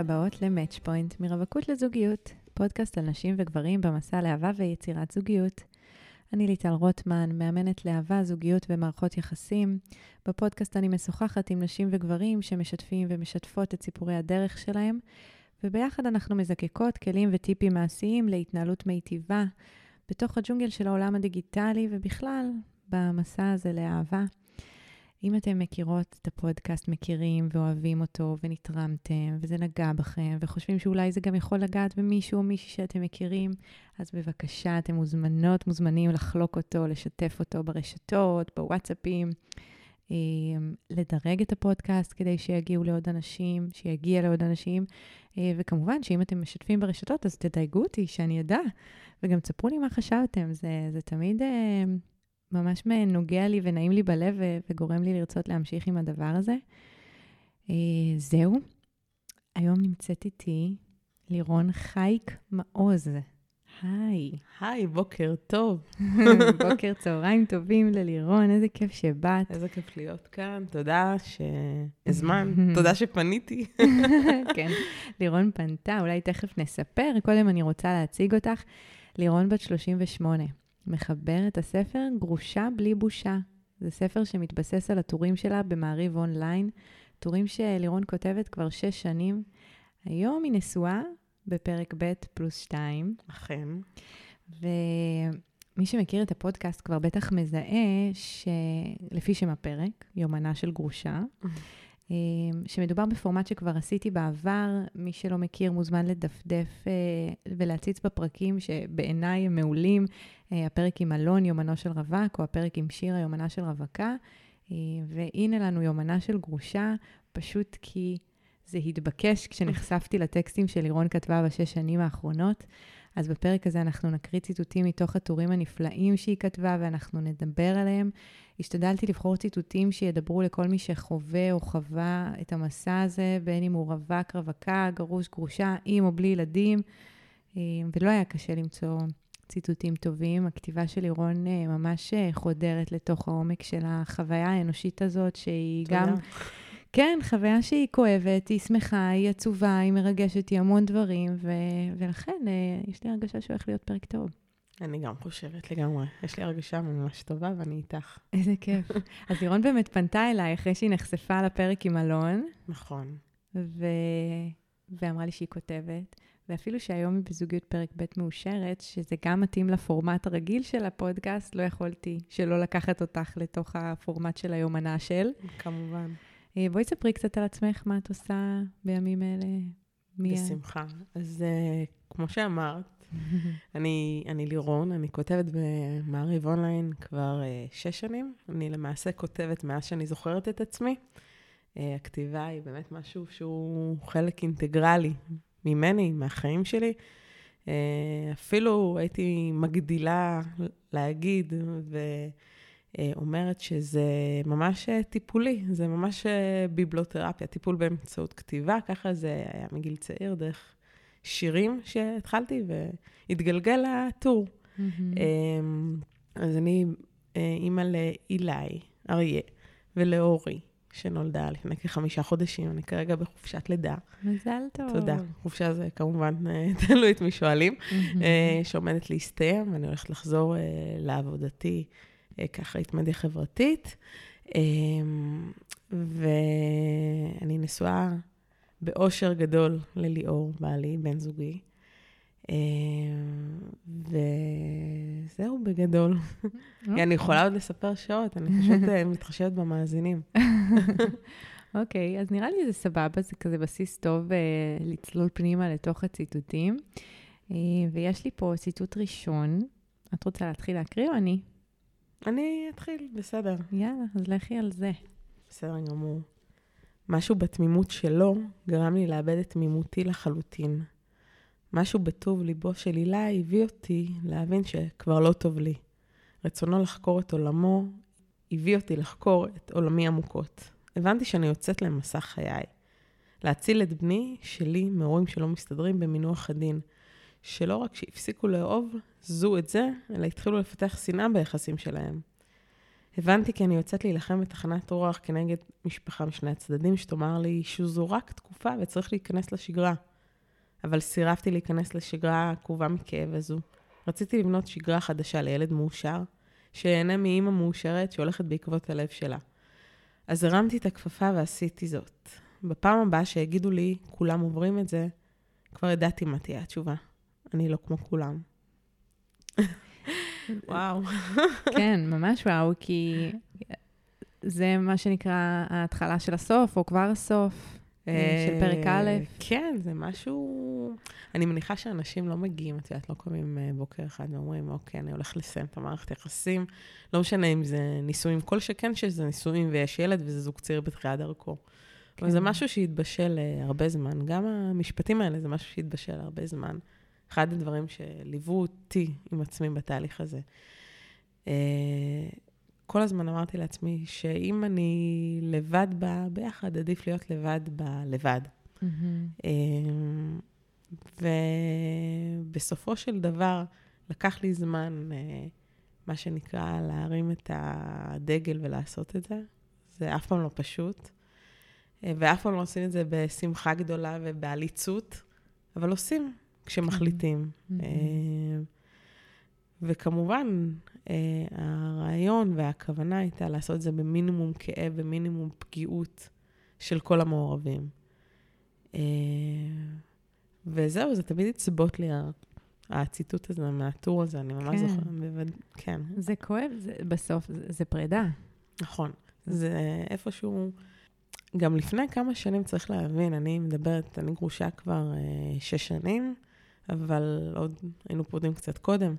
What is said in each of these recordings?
והבאות ל-Match Point, מרווקות לזוגיות, פודקאסט על נשים וגברים במסע לאהבה ויצירת זוגיות. אני ליטל רוטמן, מאמנת לאהבה, זוגיות ומערכות יחסים. בפודקאסט אני משוחחת עם נשים וגברים שמשתפים ומשתפות את סיפורי הדרך שלהם, וביחד אנחנו מזקקות כלים וטיפים מעשיים להתנהלות מיטיבה בתוך הג'ונגל של העולם הדיגיטלי ובכלל במסע הזה לאהבה. אם אתם מכירות את הפודקאסט, מכירים ואוהבים אותו ונתרמתם, וזה נגע בכם, וחושבים שאולי זה גם יכול לגעת במישהו או מישהי שאתם מכירים, אז בבקשה, אתם מוזמנות, מוזמנים לחלוק אותו, לשתף אותו ברשתות, בוואטסאפים, אמ, לדרג את הפודקאסט כדי שיגיעו לעוד אנשים, שיגיע לעוד אנשים, אה, וכמובן שאם אתם משתפים ברשתות, אז תדייגו אותי, שאני אדע, וגם תספרו לי מה חשבתם, זה, זה תמיד... ממש נוגע לי ונעים לי בלב וגורם לי לרצות להמשיך עם הדבר הזה. אה, זהו. היום נמצאת איתי לירון חייק מעוז. היי. היי, בוקר טוב. בוקר, צהריים טובים ללירון, איזה כיף שבאת. איזה כיף להיות כאן, תודה שהזמן, תודה שפניתי. כן, לירון פנתה, אולי תכף נספר. קודם אני רוצה להציג אותך. לירון בת 38. מחבר את הספר גרושה בלי בושה. זה ספר שמתבסס על הטורים שלה במעריב אונליין, טורים שלירון כותבת כבר שש שנים. היום היא נשואה בפרק ב' פלוס שתיים. אכן. ומי שמכיר את הפודקאסט כבר בטח מזהה שלפי שם הפרק, יומנה של גרושה, שמדובר בפורמט שכבר עשיתי בעבר. מי שלא מכיר מוזמן לדפדף אה, ולהציץ בפרקים שבעיניי הם מעולים. אה, הפרק עם אלון, יומנו של רווק, או הפרק עם שירה, יומנה של רווקה. אה, והנה לנו יומנה של גרושה, פשוט כי זה התבקש כשנחשפתי לטקסטים שלירון כתבה בשש שנים האחרונות. אז בפרק הזה אנחנו נקריא ציטוטים מתוך הטורים הנפלאים שהיא כתבה ואנחנו נדבר עליהם. השתדלתי לבחור ציטוטים שידברו לכל מי שחווה או חווה את המסע הזה, בין אם הוא רווק, רווקה, גרוש, גרושה, עם או בלי ילדים, אה, ולא היה קשה למצוא ציטוטים טובים. הכתיבה של לירון אה, ממש אה, חודרת לתוך העומק של החוויה האנושית הזאת, שהיא תודה. גם... כן, חוויה שהיא כואבת, היא שמחה, היא עצובה, היא מרגשת, היא המון דברים, ו... ולכן יש לי הרגשה שהולך להיות פרק טוב. אני גם חושבת לגמרי. יש לי הרגשה ממש טובה ואני איתך. איזה כיף. אז לירון באמת פנתה אליי אחרי שהיא נחשפה לפרק עם אלון. נכון. ו... ואמרה לי שהיא כותבת. ואפילו שהיום היא בזוגיות פרק ב' מאושרת, שזה גם מתאים לפורמט הרגיל של הפודקאסט, לא יכולתי שלא לקחת אותך לתוך הפורמט של היומנה של. כמובן. אה, בואי ספרי קצת על עצמך, מה את עושה בימים אלה. בשמחה. אז uh, כמו שאמרת, אני, אני לירון, אני כותבת במעריב אונליין כבר uh, שש שנים. אני למעשה כותבת מאז שאני זוכרת את עצמי. הכתיבה היא באמת משהו שהוא חלק אינטגרלי ממני, מהחיים שלי. אפילו הייתי מגדילה להגיד ואומרת שזה ממש טיפולי, זה ממש ביבלותרפיה, טיפול באמצעות כתיבה, ככה זה היה מגיל צעיר, דרך שירים שהתחלתי, והתגלגל הטור. Mm-hmm. אז אני אה, אימא לאילי, אריה, ולאורי, שנולדה לפני כחמישה חודשים, אני כרגע בחופשת לידה. מזל טוב. תודה. חופשה זה כמובן, אה, תלוי את מי שואלים, mm-hmm. שעומדת להסתיים, ואני הולכת לחזור לעבודתי כאחראית מדיה חברתית. אמ, ואני נשואה באושר גדול לליאור, בעלי, בן זוגי. אה, וזהו בגדול. אוקיי. אני יכולה עוד לספר שעות, אני פשוט אה, מתחשבת במאזינים. אוקיי, אז נראה לי זה סבבה, זה כזה בסיס טוב אה, לצלול פנימה לתוך הציטוטים. ויש לי פה ציטוט ראשון. את רוצה להתחיל להקריא או אני? אני אתחיל, בסדר. יאללה, אז לכי על זה. בסדר גמור. משהו בתמימות שלו גרם לי לאבד את תמימותי לחלוטין. משהו בטוב ליבו של הילה הביא אותי להבין שכבר לא טוב לי. רצונו לחקור את עולמו הביא אותי לחקור את עולמי עמוקות. הבנתי שאני יוצאת למסע חיי. להציל את בני שלי מהורים שלא מסתדרים במינוח הדין. שלא רק שהפסיקו לאהוב זו את זה, אלא התחילו לפתח שנאה ביחסים שלהם. הבנתי כי אני יוצאת להילחם בתחנת רוח כנגד משפחה משני הצדדים, שתאמר לי שזו רק תקופה וצריך להיכנס לשגרה. אבל סירבתי להיכנס לשגרה עקובה מכאב הזו. רציתי לבנות שגרה חדשה לילד מאושר, שיהנה מאימא מאושרת שהולכת בעקבות הלב שלה. אז הרמתי את הכפפה ועשיתי זאת. בפעם הבאה שיגידו לי, כולם עוברים את זה, כבר ידעתי מה תהיה התשובה. אני לא כמו כולם. וואו. כן, ממש וואו, כי זה מה שנקרא ההתחלה של הסוף, או כבר הסוף. אה, של פרק א'. כן, זה משהו... אני מניחה שאנשים לא מגיעים, את יודעת, לא קמים אה, בוקר אחד ואומרים, אוקיי, אני הולך לסיים את המערכת יחסים. לא משנה אם זה נישואים, כל שכן שזה נישואים ויש ילד וזה זוג צעיר בתחילת דרכו. כן. אבל זה משהו שהתבשל אה, הרבה זמן. גם המשפטים האלה זה משהו שהתבשל הרבה זמן. אחד הדברים שליוו אותי עם עצמי בתהליך הזה. כל הזמן אמרתי לעצמי שאם אני לבד בה ביחד, עדיף להיות לבד בה לבד. Mm-hmm. ובסופו של דבר, לקח לי זמן, אה, מה שנקרא, להרים את הדגל ולעשות את זה. זה אף פעם לא פשוט, אה, ואף פעם לא עושים את זה בשמחה גדולה ובעליצות, אבל עושים כשמחליטים. Mm-hmm. וכמובן, אה, הרעיון והכוונה הייתה לעשות את זה במינימום כאב, במינימום פגיעות של כל המעורבים. אה, וזהו, זה תמיד יצבוט לי הציטוט הזה מהטור הזה, אני ממש כן. זוכרת. כן. זה כואב, זה, בסוף, זה, זה פרידה. נכון. זה איפשהו... גם לפני כמה שנים צריך להבין, אני מדברת, אני גרושה כבר אה, שש שנים, אבל עוד היינו פרודים קצת קודם.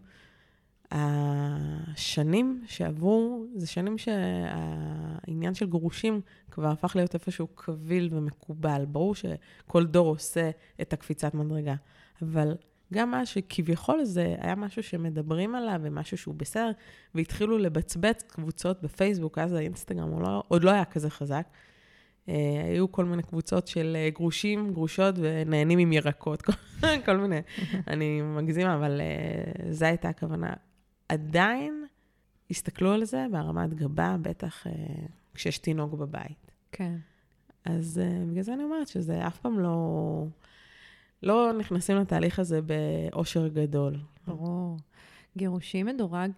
השנים שעברו, זה שנים שהעניין של גירושים כבר הפך להיות איפשהו קביל ומקובל. ברור שכל דור עושה את הקפיצת מדרגה, אבל גם מה שכביכול זה היה משהו שמדברים עליו ומשהו שהוא בסדר, והתחילו לבצבץ קבוצות בפייסבוק, אז האינסטגרם לא, עוד לא היה כזה חזק. Uh, היו כל מיני קבוצות של uh, גרושים, גרושות ונהנים עם ירקות, כל, מיני. אני מגזימה, אבל uh, זו הייתה הכוונה. עדיין הסתכלו על זה בהרמת גבה, בטח אה, כשיש תינוק בבית. כן. אז אה, בגלל זה אני אומרת שזה אף פעם לא... לא נכנסים לתהליך הזה באושר גדול. ברור. גירושים מדורג.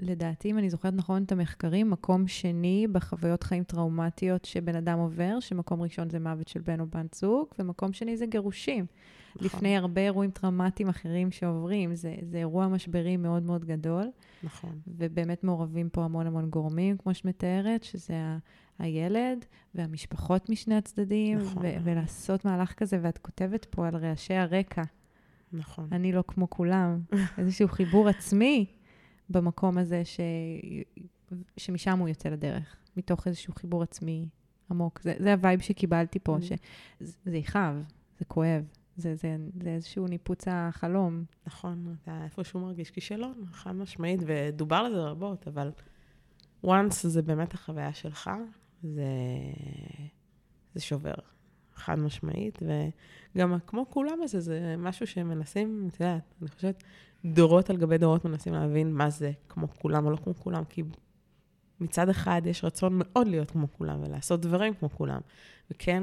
לדעתי, אם אני זוכרת נכון את המחקרים, מקום שני בחוויות חיים טראומטיות שבן אדם עובר, שמקום ראשון זה מוות של בן או בת זוג, ומקום שני זה גירושים. נכון. לפני הרבה אירועים טראומטיים אחרים שעוברים. זה, זה אירוע משברי מאוד מאוד גדול. נכון. ובאמת מעורבים פה המון המון גורמים, כמו שאת מתארת, שזה ה... הילד והמשפחות משני הצדדים, נכון. ו- ולעשות מהלך כזה, ואת כותבת פה על רעשי הרקע. נכון. אני לא כמו כולם. איזשהו חיבור עצמי במקום הזה, ש... שמשם הוא יוצא לדרך, מתוך איזשהו חיבור עצמי עמוק. זה, זה ה vibe שקיבלתי פה, אממ. שזה יכאב, זה כואב, זה, זה, זה איזשהו ניפוץ החלום. נכון, אתה איפשהו מרגיש כישלון, חד משמעית, ודובר על זה רבות, אבל once זה באמת החוויה שלך, זה, זה שובר, חד משמעית, וגם כמו כולם הזה, זה משהו שהם מנסים, את יודעת, אני חושבת, דורות על גבי דורות מנסים להבין מה זה כמו כולם או לא כמו כולם, כי מצד אחד יש רצון מאוד להיות כמו כולם ולעשות דברים כמו כולם, וכן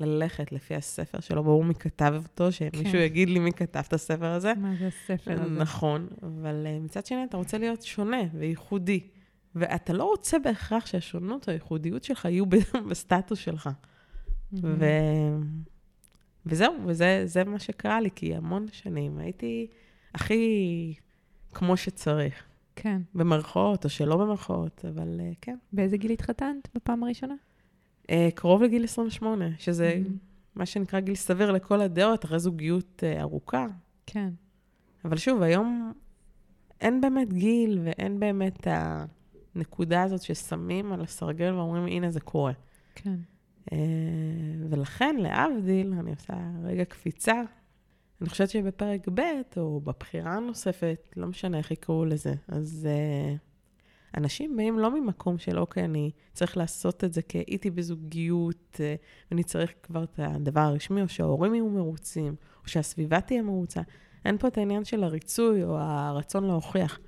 ללכת לפי הספר שלו, ברור מי כתב אותו, שמישהו כן. יגיד לי מי כתב את הספר הזה. מה זה הספר הזה? נכון, אבל uh, מצד שני אתה רוצה להיות שונה וייחודי, ואתה לא רוצה בהכרח שהשונות או הייחודיות שלך יהיו בסטטוס שלך. ו... וזהו, וזה מה שקרה לי, כי המון שנים הייתי הכי כמו שצריך. כן. במרכאות, או שלא במרכאות, אבל uh, כן. באיזה גיל התחתנת בפעם הראשונה? Uh, קרוב לגיל 28, שזה mm-hmm. מה שנקרא גיל סביר לכל הדעות, אחרי זוגיות uh, ארוכה. כן. אבל שוב, היום אין באמת גיל ואין באמת הנקודה הזאת ששמים על הסרגל ואומרים, הנה זה קורה. כן. Uh, ולכן, להבדיל, אני עושה רגע קפיצה, אני חושבת שבפרק ב', או בבחירה הנוספת, לא משנה איך יקראו לזה, אז uh, אנשים באים לא ממקום של, אוקיי, אני צריך לעשות את זה כי הייתי בזוגיות, uh, ואני צריך כבר את הדבר הרשמי, או שההורים יהיו מרוצים, או שהסביבה תהיה מרוצה. אין פה את העניין של הריצוי או הרצון להוכיח.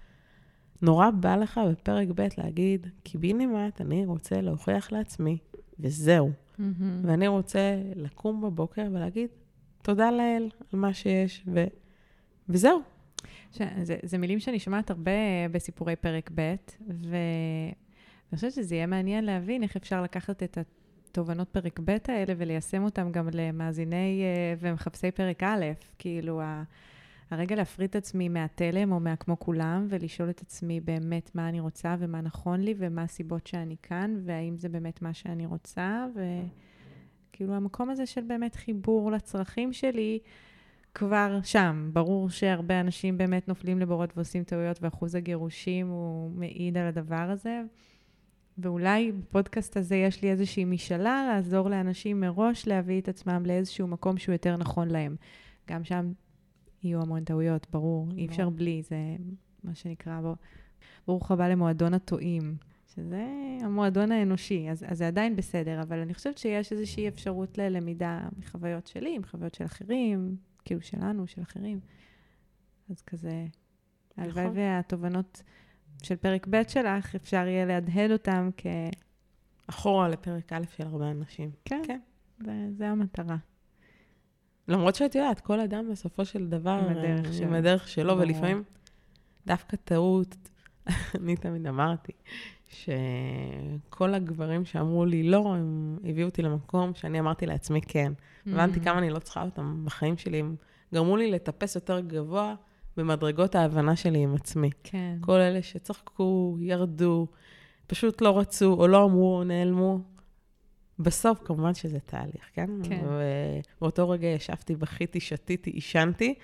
נורא בא לך בפרק ב' להגיד, קיבינימט, אני רוצה להוכיח לעצמי, וזהו. Mm-hmm. ואני רוצה לקום בבוקר ולהגיד, תודה לאל על מה שיש, ו... וזהו. ש... זה, זה מילים שאני שומעת הרבה בסיפורי פרק ב', ואני חושבת שזה יהיה מעניין להבין איך אפשר לקחת את התובנות פרק ב' האלה וליישם אותם גם למאזיני אה, ומחפשי פרק א', כאילו ה... הרגע להפריד את עצמי מהתלם או מהכמו כולם, ולשאול את עצמי באמת מה אני רוצה ומה נכון לי, ומה הסיבות שאני כאן, והאם זה באמת מה שאני רוצה, וכאילו המקום הזה של באמת חיבור לצרכים שלי, כבר שם. ברור שהרבה אנשים באמת נופלים לבורות ועושים טעויות, ואחוז הגירושים הוא מעיד על הדבר הזה. ואולי בפודקאסט הזה יש לי איזושהי משאלה לעזור לאנשים מראש להביא את עצמם לאיזשהו מקום שהוא יותר נכון להם. גם שם יהיו המון טעויות, ברור, אי אפשר בלי, זה מה שנקרא, בו. ברוך הבא למועדון הטועים, שזה המועדון האנושי, אז, אז זה עדיין בסדר, אבל אני חושבת שיש איזושהי אפשרות ללמידה מחוויות שלי, מחוויות של אחרים, כאילו שלנו, של אחרים. אז כזה, הלוואי נכון. והתובנות של פרק ב' שלך, אפשר יהיה להדהד אותם כ... אחורה לפרק א' של הרבה אנשים. כן, כן. זה, זה המטרה. למרות שאת יודעת, כל אדם בסופו של דבר... עם הדרך אה, שלו. עם הדרך שלו, ברור. ולפעמים דווקא טעות, אני תמיד אמרתי, שכל הגברים שאמרו לי לא, הם הביאו אותי למקום שאני אמרתי לעצמי כן. הבנתי Mhm. כמה אני לא צריכה אותם בחיים שלי, הם גרמו לי לטפס יותר גבוה במדרגות ההבנה שלי עם עצמי. כן. כל אלה שצחקו, ירדו, פשוט לא רצו, או לא אמרו, או נעלמו. בסוף, כמובן שזה תהליך, כן? כן. ובאותו רגע ישבתי, בכיתי, שתיתי, עישנתי.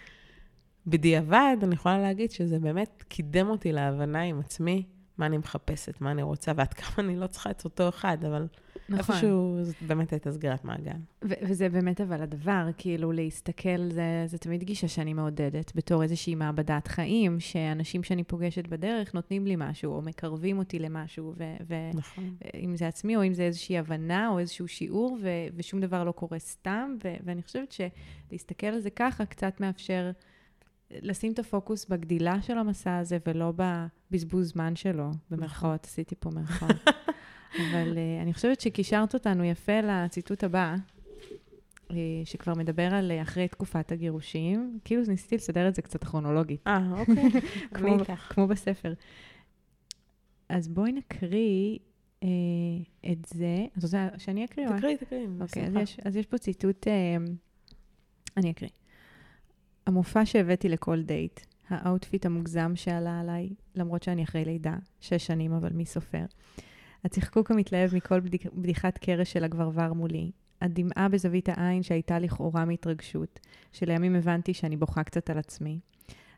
בדיעבד, אני יכולה להגיד שזה באמת קידם אותי להבנה עם עצמי, מה אני מחפשת, מה אני רוצה, ועד כמה אני לא צריכה את אותו אחד, אבל נכון. איפשהו זאת באמת הייתה סגירת מעגל. ו- וזה באמת אבל הדבר, כאילו להסתכל, זה, זה תמיד גישה שאני מעודדת, בתור איזושהי מעבדת חיים, שאנשים שאני פוגשת בדרך נותנים לי משהו, או מקרבים אותי למשהו, ואם נכון. זה עצמי, או אם זה איזושהי הבנה, או איזשהו שיעור, ו- ושום דבר לא קורה סתם, ו- ואני חושבת שלהסתכל על זה ככה קצת מאפשר לשים את הפוקוס בגדילה של המסע הזה, ולא בבזבוז זמן שלו, במרכאות, עשיתי פה מרכאות. אבל אה, אני חושבת שקישרת אותנו יפה לציטוט הבא, אה, שכבר מדבר על אה, אחרי תקופת הגירושים. כאילו ניסיתי לסדר את זה קצת כרונולוגית, אה, אוקיי. כמו. כמו בספר. אז בואי נקריא אה, את זה. את רוצה שאני אקריא? את? תקריאי, תקריאי. אוקיי, אז. יש, אז יש פה ציטוט, אה, אני אקריא. המופע שהבאתי לכל דייט, ה outfit המוגזם שעלה עליי, למרות שאני אחרי לידה, שש שנים, אבל מי סופר. הצחקוק המתלהב מכל בדיח, בדיחת קרש של הגברבר מולי. הדמעה בזווית העין שהייתה לכאורה מהתרגשות, שלימים הבנתי שאני בוכה קצת על עצמי.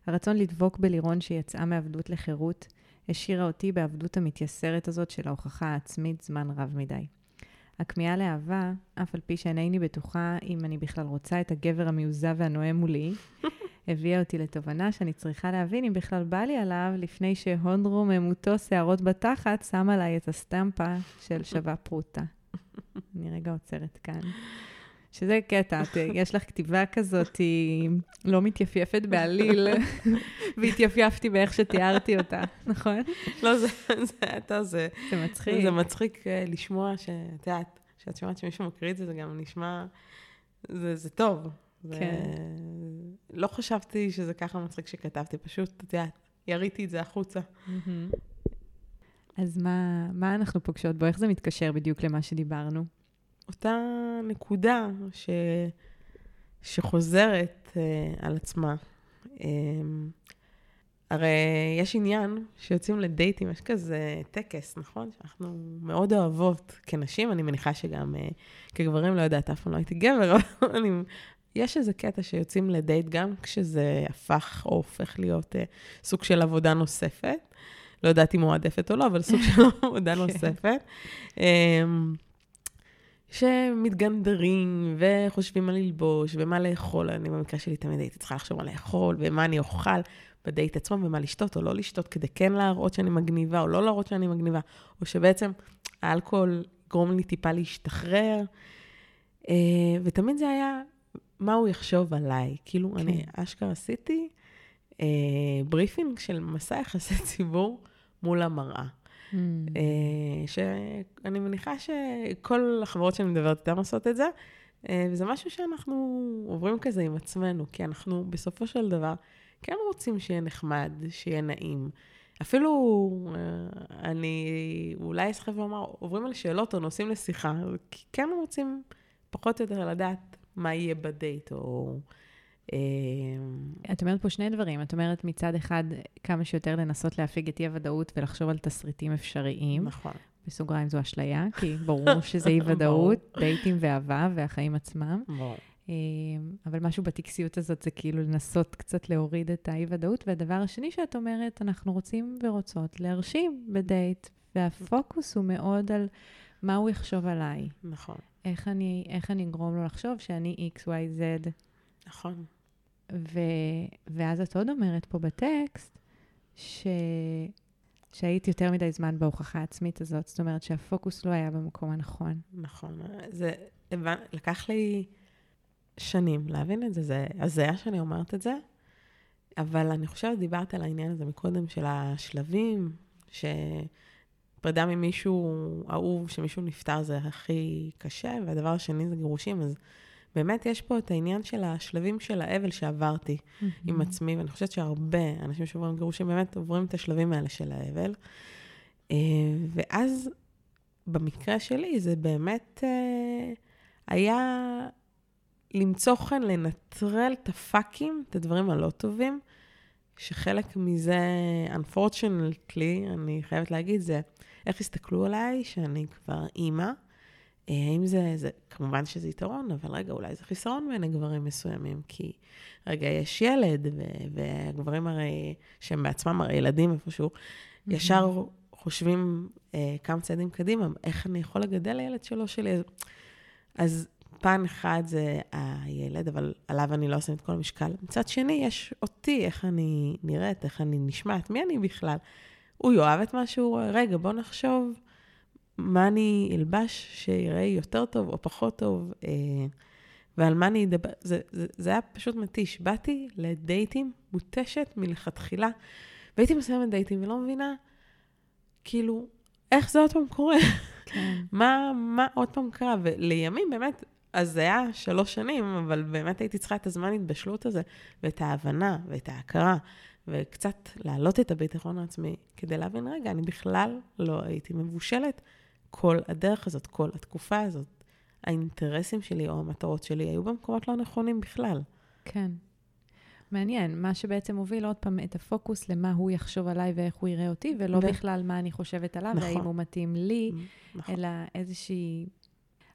הרצון לדבוק בלירון שיצאה מעבדות לחירות, השאירה אותי בעבדות המתייסרת הזאת של ההוכחה העצמית זמן רב מדי. הכמיהה לאהבה, אף על פי שאינני בטוחה אם אני בכלל רוצה את הגבר המיוזע והנואם מולי, הביאה אותי לתובנה שאני צריכה להבין אם בכלל בא לי עליו לפני שהון רוממותו שערות בתחת שם עליי את הסטמפה של שווה פרוטה. אני רגע עוצרת כאן. שזה קטע, את- יש לך כתיבה כזאת, היא לא מתייפייפת בעליל, והתייפייפתי באיך שתיארתי אותה, נכון? לא, זה, זה, אתה, זה, זה מצחיק. זה מצחיק אה, לשמוע שאת יודעת, כשאת שומעת שמישהו מקריא את זה, זה גם נשמע, זה, זה טוב. זה, כן. לא חשבתי שזה ככה מצחיק שכתבתי, פשוט, את יודעת, יריתי את זה החוצה. אז מה, מה אנחנו פוגשות בו? איך זה מתקשר בדיוק למה שדיברנו? אותה נקודה ש... שחוזרת אה, על עצמה. אה, הרי יש עניין שיוצאים לדייטים, יש כזה טקס, נכון? שאנחנו מאוד אוהבות כנשים, אני מניחה שגם אה, כגברים, לא יודעת, אף פעם לא הייתי גבר, אבל אני... יש איזה קטע שיוצאים לדייט גם כשזה הפך או הופך להיות אה, סוג של עבודה נוספת. לא יודעת אם מועדפת או לא, אבל סוג של עבודה כן. נוספת. אה, שמתגנדרים וחושבים מה ללבוש ומה לאכול. אני במקרה שלי תמיד הייתי צריכה לחשוב מה לאכול ומה אני אוכל בדייט עצמו ומה לשתות או לא לשתות, כדי כן להראות שאני מגניבה או לא להראות שאני מגניבה, או שבעצם האלכוהול יגרום לי טיפה להשתחרר. אה, ותמיד זה היה מה הוא יחשוב עליי. כאילו, כן. אני אשכרה עשיתי אה, briefing של מסע יחסי ציבור מול המראה. אה, שאני מניחה שכל החברות שאני מדברת איתן עושות את זה, אה, וזה משהו שאנחנו עוברים כזה עם עצמנו, כי אנחנו בסופו של דבר כן רוצים שיהיה נחמד, שיהיה נעים. אפילו אה, אני אולי אסחף ואומר, עוברים על שאלות או נושאים לשיחה, כי כן רוצים פחות או יותר לדעת מה יהיה בדייט, או... אה, את אומרת פה שני דברים. את אומרת מצד אחד, כמה שיותר לנסות להפיג את אי-הוודאות ולחשוב על תסריטים אפשריים. נכון. בסוגריים זו אשליה, כי ברור שזה אי-ודאות, דייטים ואהבה והחיים עצמם. ברור. אה, אבל משהו בטקסיות הזאת זה כאילו לנסות קצת להוריד את האי-ודאות. והדבר השני שאת אומרת, אנחנו רוצים ורוצות להרשים בדייט, והפוקוס הוא מאוד על מה הוא יחשוב עליי. נכון. איך אני, איך אני אגרום לו לחשוב שאני x, y, z. נכון. ו, ואז את עוד אומרת פה בטקסט, ש, שהיית יותר מדי זמן בהוכחה העצמית הזאת, זאת אומרת שהפוקוס לא היה במקום הנכון. נכון. זה. לקח לי שנים להבין את זה, זה הזיה שאני אומרת את זה, אבל אני חושבת, דיברת על העניין הזה מקודם, של השלבים, שפרידה ממישהו אהוב, שמישהו נפטר זה הכי קשה, והדבר השני זה גירושים, אז באמת יש פה את העניין של השלבים של האבל שעברתי mm-hmm. עם עצמי, ואני חושבת שהרבה אנשים שעוברים גירושים באמת עוברים את השלבים האלה של האבל. אה, ואז במקרה שלי זה באמת אה, היה למצוא חן, לנטרל את הפאקים, את הדברים הלא טובים, שחלק מזה, unfortunately, אני חייבת להגיד, זה איך הסתכלו עליי, שאני כבר אימא. אה, האם זה, זה, כמובן שזה יתרון, אבל רגע, אולי זה חיסרון בעיני גברים מסוימים, כי רגע, יש ילד, ו, והגברים הרי, שהם בעצמם הרי ילדים איפשהו, mm-hmm. ישר חושבים אה, כמה צעדים קדימה, איך אני יכול לגדל לילד שלו שלי. אז פן אחד זה הילד, אבל עליו אני לא אשים את כל המשקל. מצד שני, יש אותי, איך אני נראית, איך אני נשמעת, מי אני בכלל. הוא יאהב את מה שהוא רואה. רגע, בוא נחשוב מה אני אלבש שיראה יותר טוב או פחות טוב, אה, ועל מה אני אדבר. זה, זה, זה היה פשוט מתיש. באתי לדייטים מותשת מלכתחילה, והייתי מסיימת דייטים ולא מבינה, כאילו, איך זה עוד פעם קורה? כן. מה, מה עוד פעם קרה? ולימים באמת, אז זה היה שלוש שנים, אבל באמת הייתי צריכה את הזמן התבשלות הזה, ואת ההבנה, ואת ההכרה, וקצת להעלות את הביטחון העצמי, כדי להבין, רגע, אני בכלל לא הייתי מבושלת כל הדרך הזאת, כל התקופה הזאת. האינטרסים שלי או המטרות שלי היו במקומות לא נכונים בכלל. כן. מעניין, מה שבעצם הוביל עוד פעם את הפוקוס למה הוא יחשוב עליי ואיך הוא יראה אותי, ולא ו... בכלל מה אני חושבת עליו, נכון. והאם הוא מתאים לי, נכון. אלא איזושהי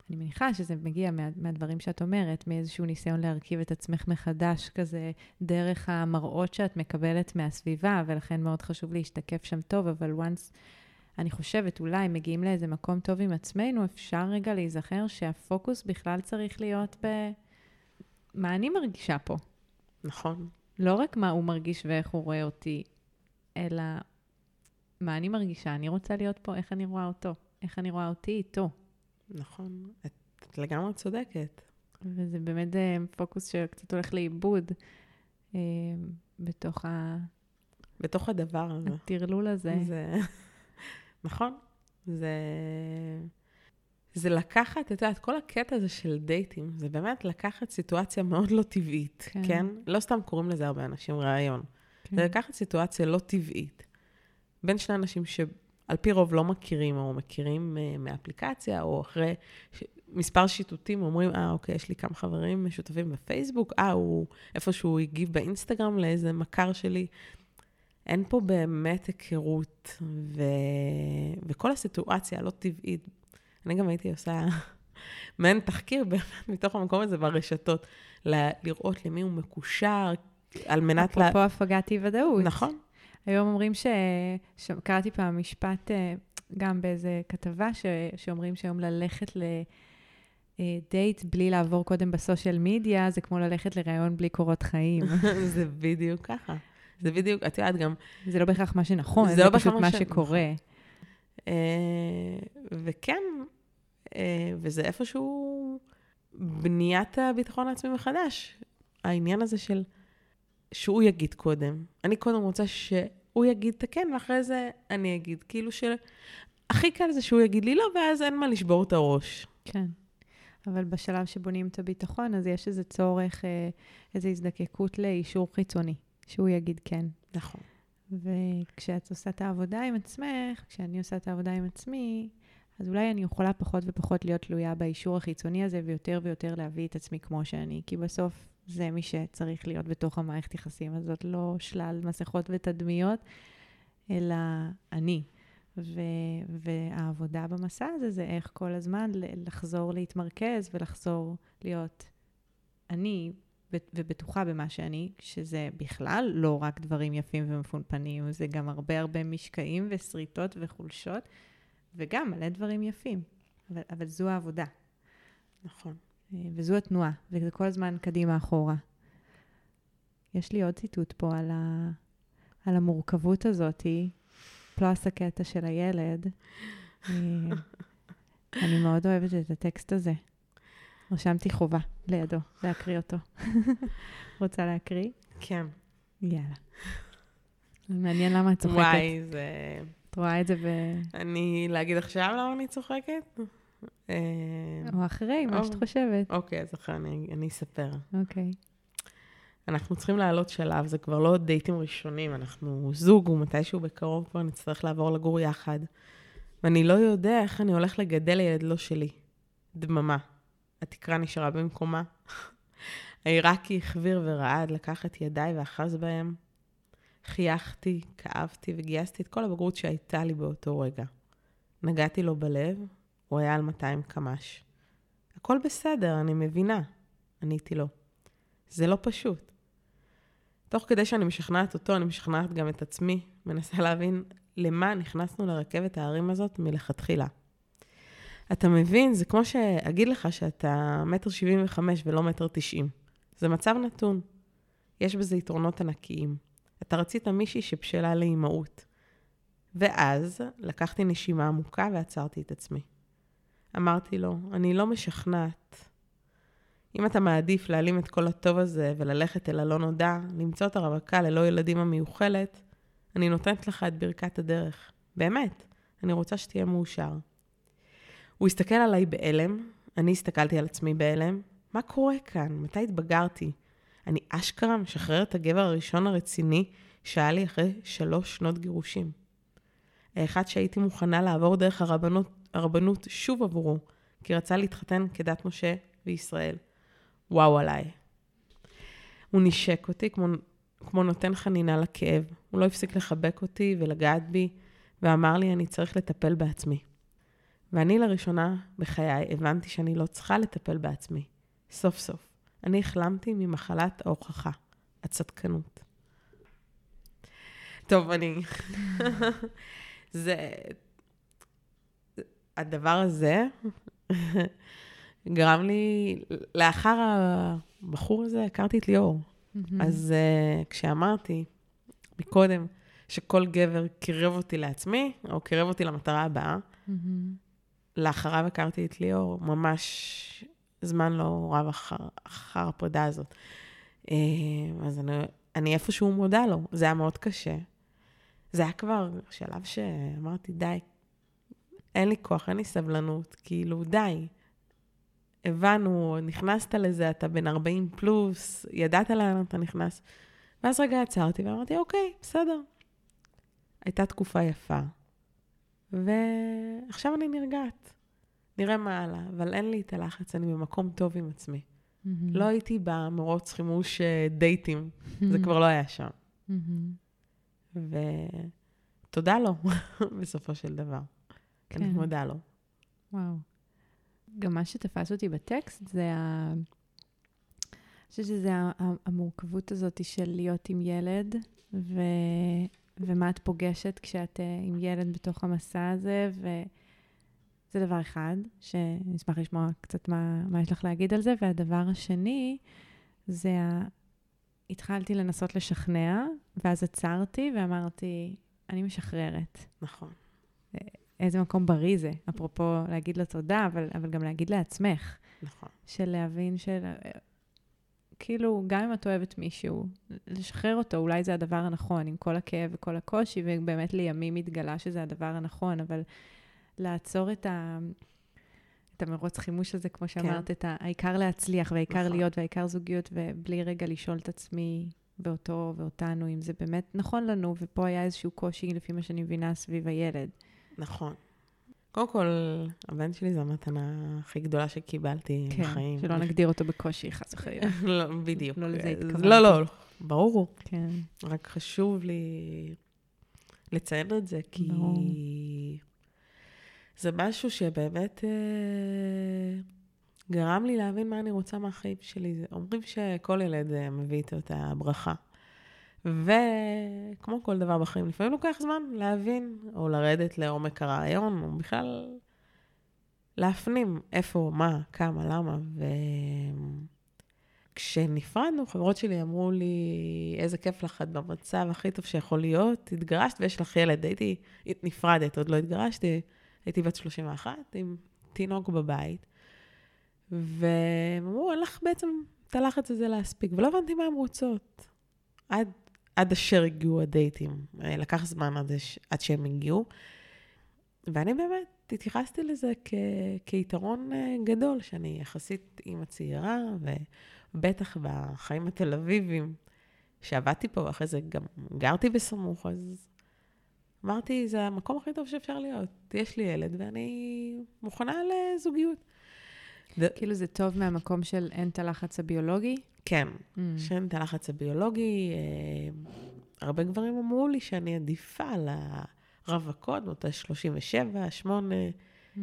אני מניחה שזה מגיע מה, מהדברים שאת אומרת, מאיזשהו ניסיון להרכיב את עצמך מחדש כזה, דרך המראות שאת מקבלת מהסביבה, ולכן מאוד חשוב להשתקף שם טוב, אבל once, אני חושבת, אולי מגיעים לאיזה מקום טוב עם עצמנו, אפשר רגע להיזכר שהפוקוס בכלל צריך להיות ב... מה אני מרגישה פה. נכון. לא רק מה הוא מרגיש ואיך הוא רואה אותי, אלא מה אני מרגישה. אני רוצה להיות פה, איך אני רואה אותו, איך אני רואה אותי איתו. נכון, את, את לגמרי צודקת. וזה באמת אה, פוקוס שקצת הולך לאיבוד אה, בתוך ה... בתוך הדבר הזה. הטרלול הזה. זה... נכון. זה... זה לקחת, את יודעת, כל הקטע הזה של דייטים, זה באמת לקחת סיטואציה מאוד לא טבעית, כן? כן? לא סתם קוראים לזה הרבה אנשים רעיון. כן. זה לקחת סיטואציה לא טבעית בין שני אנשים ש... על פי רוב לא מכירים, או מכירים uh, מאפליקציה, או אחרי ש... מספר שיטוטים אומרים, אה, אוקיי, יש לי כמה חברים משותפים בפייסבוק, אה, הוא איפשהו הגיב באינסטגרם לאיזה מכר שלי. אין פה באמת היכרות, ו... וכל הסיטואציה הלא טבעית, אני גם הייתי עושה מעין תחקיר באמת מתוך המקום הזה ברשתות, ל... לראות למי הוא מקושר, על מנת... אפרופו לה... הפגת אי-ודאות. נכון, היום אומרים ש... שקראתי פעם משפט, אה, גם באיזה כתבה, ש... שאומרים שהיום ללכת לדייט בלי לעבור קודם בסושיאל מדיה, זה כמו ללכת לראיון בלי קורות חיים. זה בדיוק ככה. זה בדיוק, את יודעת גם... זה לא בהכרח מה שנכון, זה, זה לא פשוט מה. שקורה. Uh, וכן, uh, וזה איפשהו בניית הביטחון העצמי מחדש. העניין הזה של שהוא יגיד קודם. אני קודם רוצה שהוא יגיד את הכן, ואחרי זה אני אגיד. כאילו ש... הכי קל זה שהוא יגיד לי לא, ואז אין מה לשבור את הראש. כן. אבל בשלב שבונים את הביטחון, אז יש איזה צורך, אה, איזו הזדקקות לאישור חיצוני, שהוא יגיד כן. נכון. וכשאת עושה את העבודה עם עצמך, כשאני עושה את העבודה עם עצמי, אז אולי אני יכולה פחות ופחות להיות תלויה באישור החיצוני הזה, ויותר ויותר להביא את עצמי כמו שאני, כי בסוף זה מי שצריך להיות בתוך המערכת יחסים הזאת, לא שלל מסכות ותדמיות, אלא אני. ו- והעבודה במסע הזה זה איך כל הזמן לחזור להתמרכז ולחזור להיות אני ובטוחה במה שאני, שזה בכלל לא רק דברים יפים ומפונפנים, זה גם הרבה הרבה משקעים ושריטות וחולשות, וגם מלא דברים יפים. אבל, אבל זו העבודה. נכון. אה, וזו התנועה, וזה כל הזמן קדימה אחורה. יש לי עוד ציטוט פה על, ה, על המורכבות הזאתי, פלוס הקטע של הילד. אה, אני מאוד אוהבת את הטקסט הזה. רשמתי חובה לידו, להקריא אותו. רוצה להקריא? כן. יאללה. מעניין למה את צוחקת. וואי, זה... את רואה את זה ב... אני, להגיד עכשיו למה אני צוחקת? אה, או אחרי, מה שאת חושבת. אוקיי, אז אחרי אני, אני אספר. אוקיי. אנחנו צריכים לעלות שלב, זה כבר לא דייטים ראשונים, אנחנו זוג, ומתישהו בקרוב כבר נצטרך לעבור לגור יחד. ואני לא יודע איך אני הולך לגדל ילד לא שלי. דממה. התקרה נשארה במקומה. העיראקי החביר ורעד, לקח את ידיי ואחז בהם. חייכתי, כאבתי וגייסתי את כל הבגרות שהייתה לי באותו רגע. נגעתי לו בלב, הוא היה על 200 קמ"ש. הכל בסדר, אני מבינה, עניתי לו. זה לא פשוט. תוך כדי שאני משכנעת אותו, אני משכנעת גם את עצמי, מנסה להבין למה נכנסנו לרכבת ההרים הזאת מלכתחילה. אתה מבין, זה כמו שאגיד לך שאתה מטר שבעים וחמש ולא מטר תשעים. זה מצב נתון. יש בזה יתרונות ענקיים. אתה רצית מישהי שבשלה לאימהות. ואז לקחתי נשימה עמוקה ועצרתי את עצמי. אמרתי לו, אני לא משכנעת. אם אתה מעדיף להעלים את כל הטוב הזה וללכת אל הלא נודע, למצוא את הרווקה ללא ילדים המיוחלת, אני נותנת לך את ברכת הדרך. באמת, אני רוצה שתהיה מאושר. הוא הסתכל עליי בהלם, אני הסתכלתי על עצמי בהלם. מה קורה כאן? מתי התבגרתי? אני אשכרה משחרר את הגבר הראשון הרציני שהיה לי אחרי שלוש שנות גירושים. האחד שהייתי מוכנה לעבור דרך הרבנות, הרבנות שוב עבורו, כי רצה להתחתן כדת משה וישראל. וואו עליי. הוא נשק אותי כמו, כמו נותן חנינה לכאב. הוא לא הפסיק לחבק אותי ולגעת בי, ואמר לי, אני צריך לטפל בעצמי. ואני לראשונה בחיי הבנתי שאני לא צריכה לטפל בעצמי. סוף סוף. אני החלמתי ממחלת ההוכחה, הצדקנות. טוב, אני... זה... הדבר הזה גרם לי, לאחר הבחור הזה הכרתי את ליאור. אז uh, כשאמרתי מקודם שכל גבר קירב אותי לעצמי, או קירב אותי למטרה הבאה, לאחריו הכרתי את ליאור, ממש זמן לא רב אחר, אחר הפרידה הזאת. אה, אז אני, אני איפשהו מודה לו, זה היה מאוד קשה. זה היה כבר שלב שאמרתי, די, אין לי כוח, אין לי סבלנות, כאילו, די. הבנו, נכנסת לזה, אתה בן 40 פלוס, ידעת לאן אתה נכנס. ואז רגע עצרתי ואמרתי, אוקיי, בסדר. הייתה תקופה יפה, ועכשיו אני נרגעת. נראה מה הלאה, אבל אין לי את הלחץ, אני במקום טוב עם עצמי. Mm-hmm. לא הייתי במרוץ חימוש אה, דייטים, mm-hmm. זה כבר לא היה שם. Mm-hmm. ותודה לו, בסופו של דבר. כן. אני מודה לו. וואו. גם מה שתפס אותי בטקסט זה ה... אני חושבת שזה המורכבות הזאת של להיות עם ילד, ו... ומה את פוגשת כשאת uh, עם ילד בתוך המסע הזה, וזה דבר אחד, שאני אשמח לשמוע קצת מה, מה יש לך להגיד על זה. והדבר השני, זה ה... התחלתי לנסות לשכנע, ואז עצרתי ואמרתי, אני משחררת. נכון. אה, איזה מקום בריא זה, אפרופו להגיד לו תודה, אבל, אבל גם להגיד לעצמך. נכון. של להבין של... כאילו, גם אם את אוהבת מישהו, לשחרר אותו, אולי זה הדבר הנכון, עם כל הכאב וכל הקושי, ובאמת לימים התגלה שזה הדבר הנכון, אבל לעצור את ה... את המרוץ חימוש הזה, כמו שאמרת, כן. את העיקר להצליח, והעיקר נכון. להיות, והעיקר זוגיות, ובלי רגע לשאול את עצמי ואותו ואותנו, אם זה באמת נכון לנו, ופה היה איזשהו קושי, לפי מה שאני מבינה, סביב הילד. נכון. קודם כל, הבן שלי זו המתנה הכי גדולה שקיבלתי כן, בחיים. כן, שלא נגדיר אותו בקושי, חס וחלילה. לא, בדיוק. לא לזה התכוונתי. לא, לא, ברור. כן. רק חשוב לי לציין את זה, כי... ברור. זה משהו שבאמת אה, גרם לי להבין מה אני רוצה מהחיים שלי. אומרים שכל ילד אה, מביא איתו את הברכה. וכמו כל דבר בחיים, לפעמים לוקח זמן להבין, או לרדת לעומק הרעיון, או בכלל להפנים איפה, מה, כמה, למה. וכשנפרדנו, חברות שלי אמרו לי, איזה כיף לך, את במצב הכי טוב שיכול להיות, התגרשת ויש לך ילד. הייתי נפרדת, עוד לא התגרשתי, הייתי בת 31 עם תינוק בבית. והם אמרו, אין לך בעצם את הלחץ הזה להספיק, ולא הבנתי מה הן רוצות. עד עד אשר הגיעו הדייטים. אה, לקח זמן עד, עד שהם הגיעו. ואני באמת התייחסתי לזה כ, כיתרון אה, גדול, שאני יחסית אימא צעירה, ובטח בחיים התל אביביים, שעבדתי פה, ואחרי זה גם גרתי בסמוך, אז אמרתי, זה המקום הכי טוב שאפשר להיות. יש לי ילד ואני מוכנה לזוגיות. כאילו זה טוב מהמקום של אין את הלחץ הביולוגי? כן, mm. שאין את הלחץ הביולוגי. אה, הרבה גברים אמרו לי שאני עדיפה על הרווקות, אותה 37, 8, mm-hmm.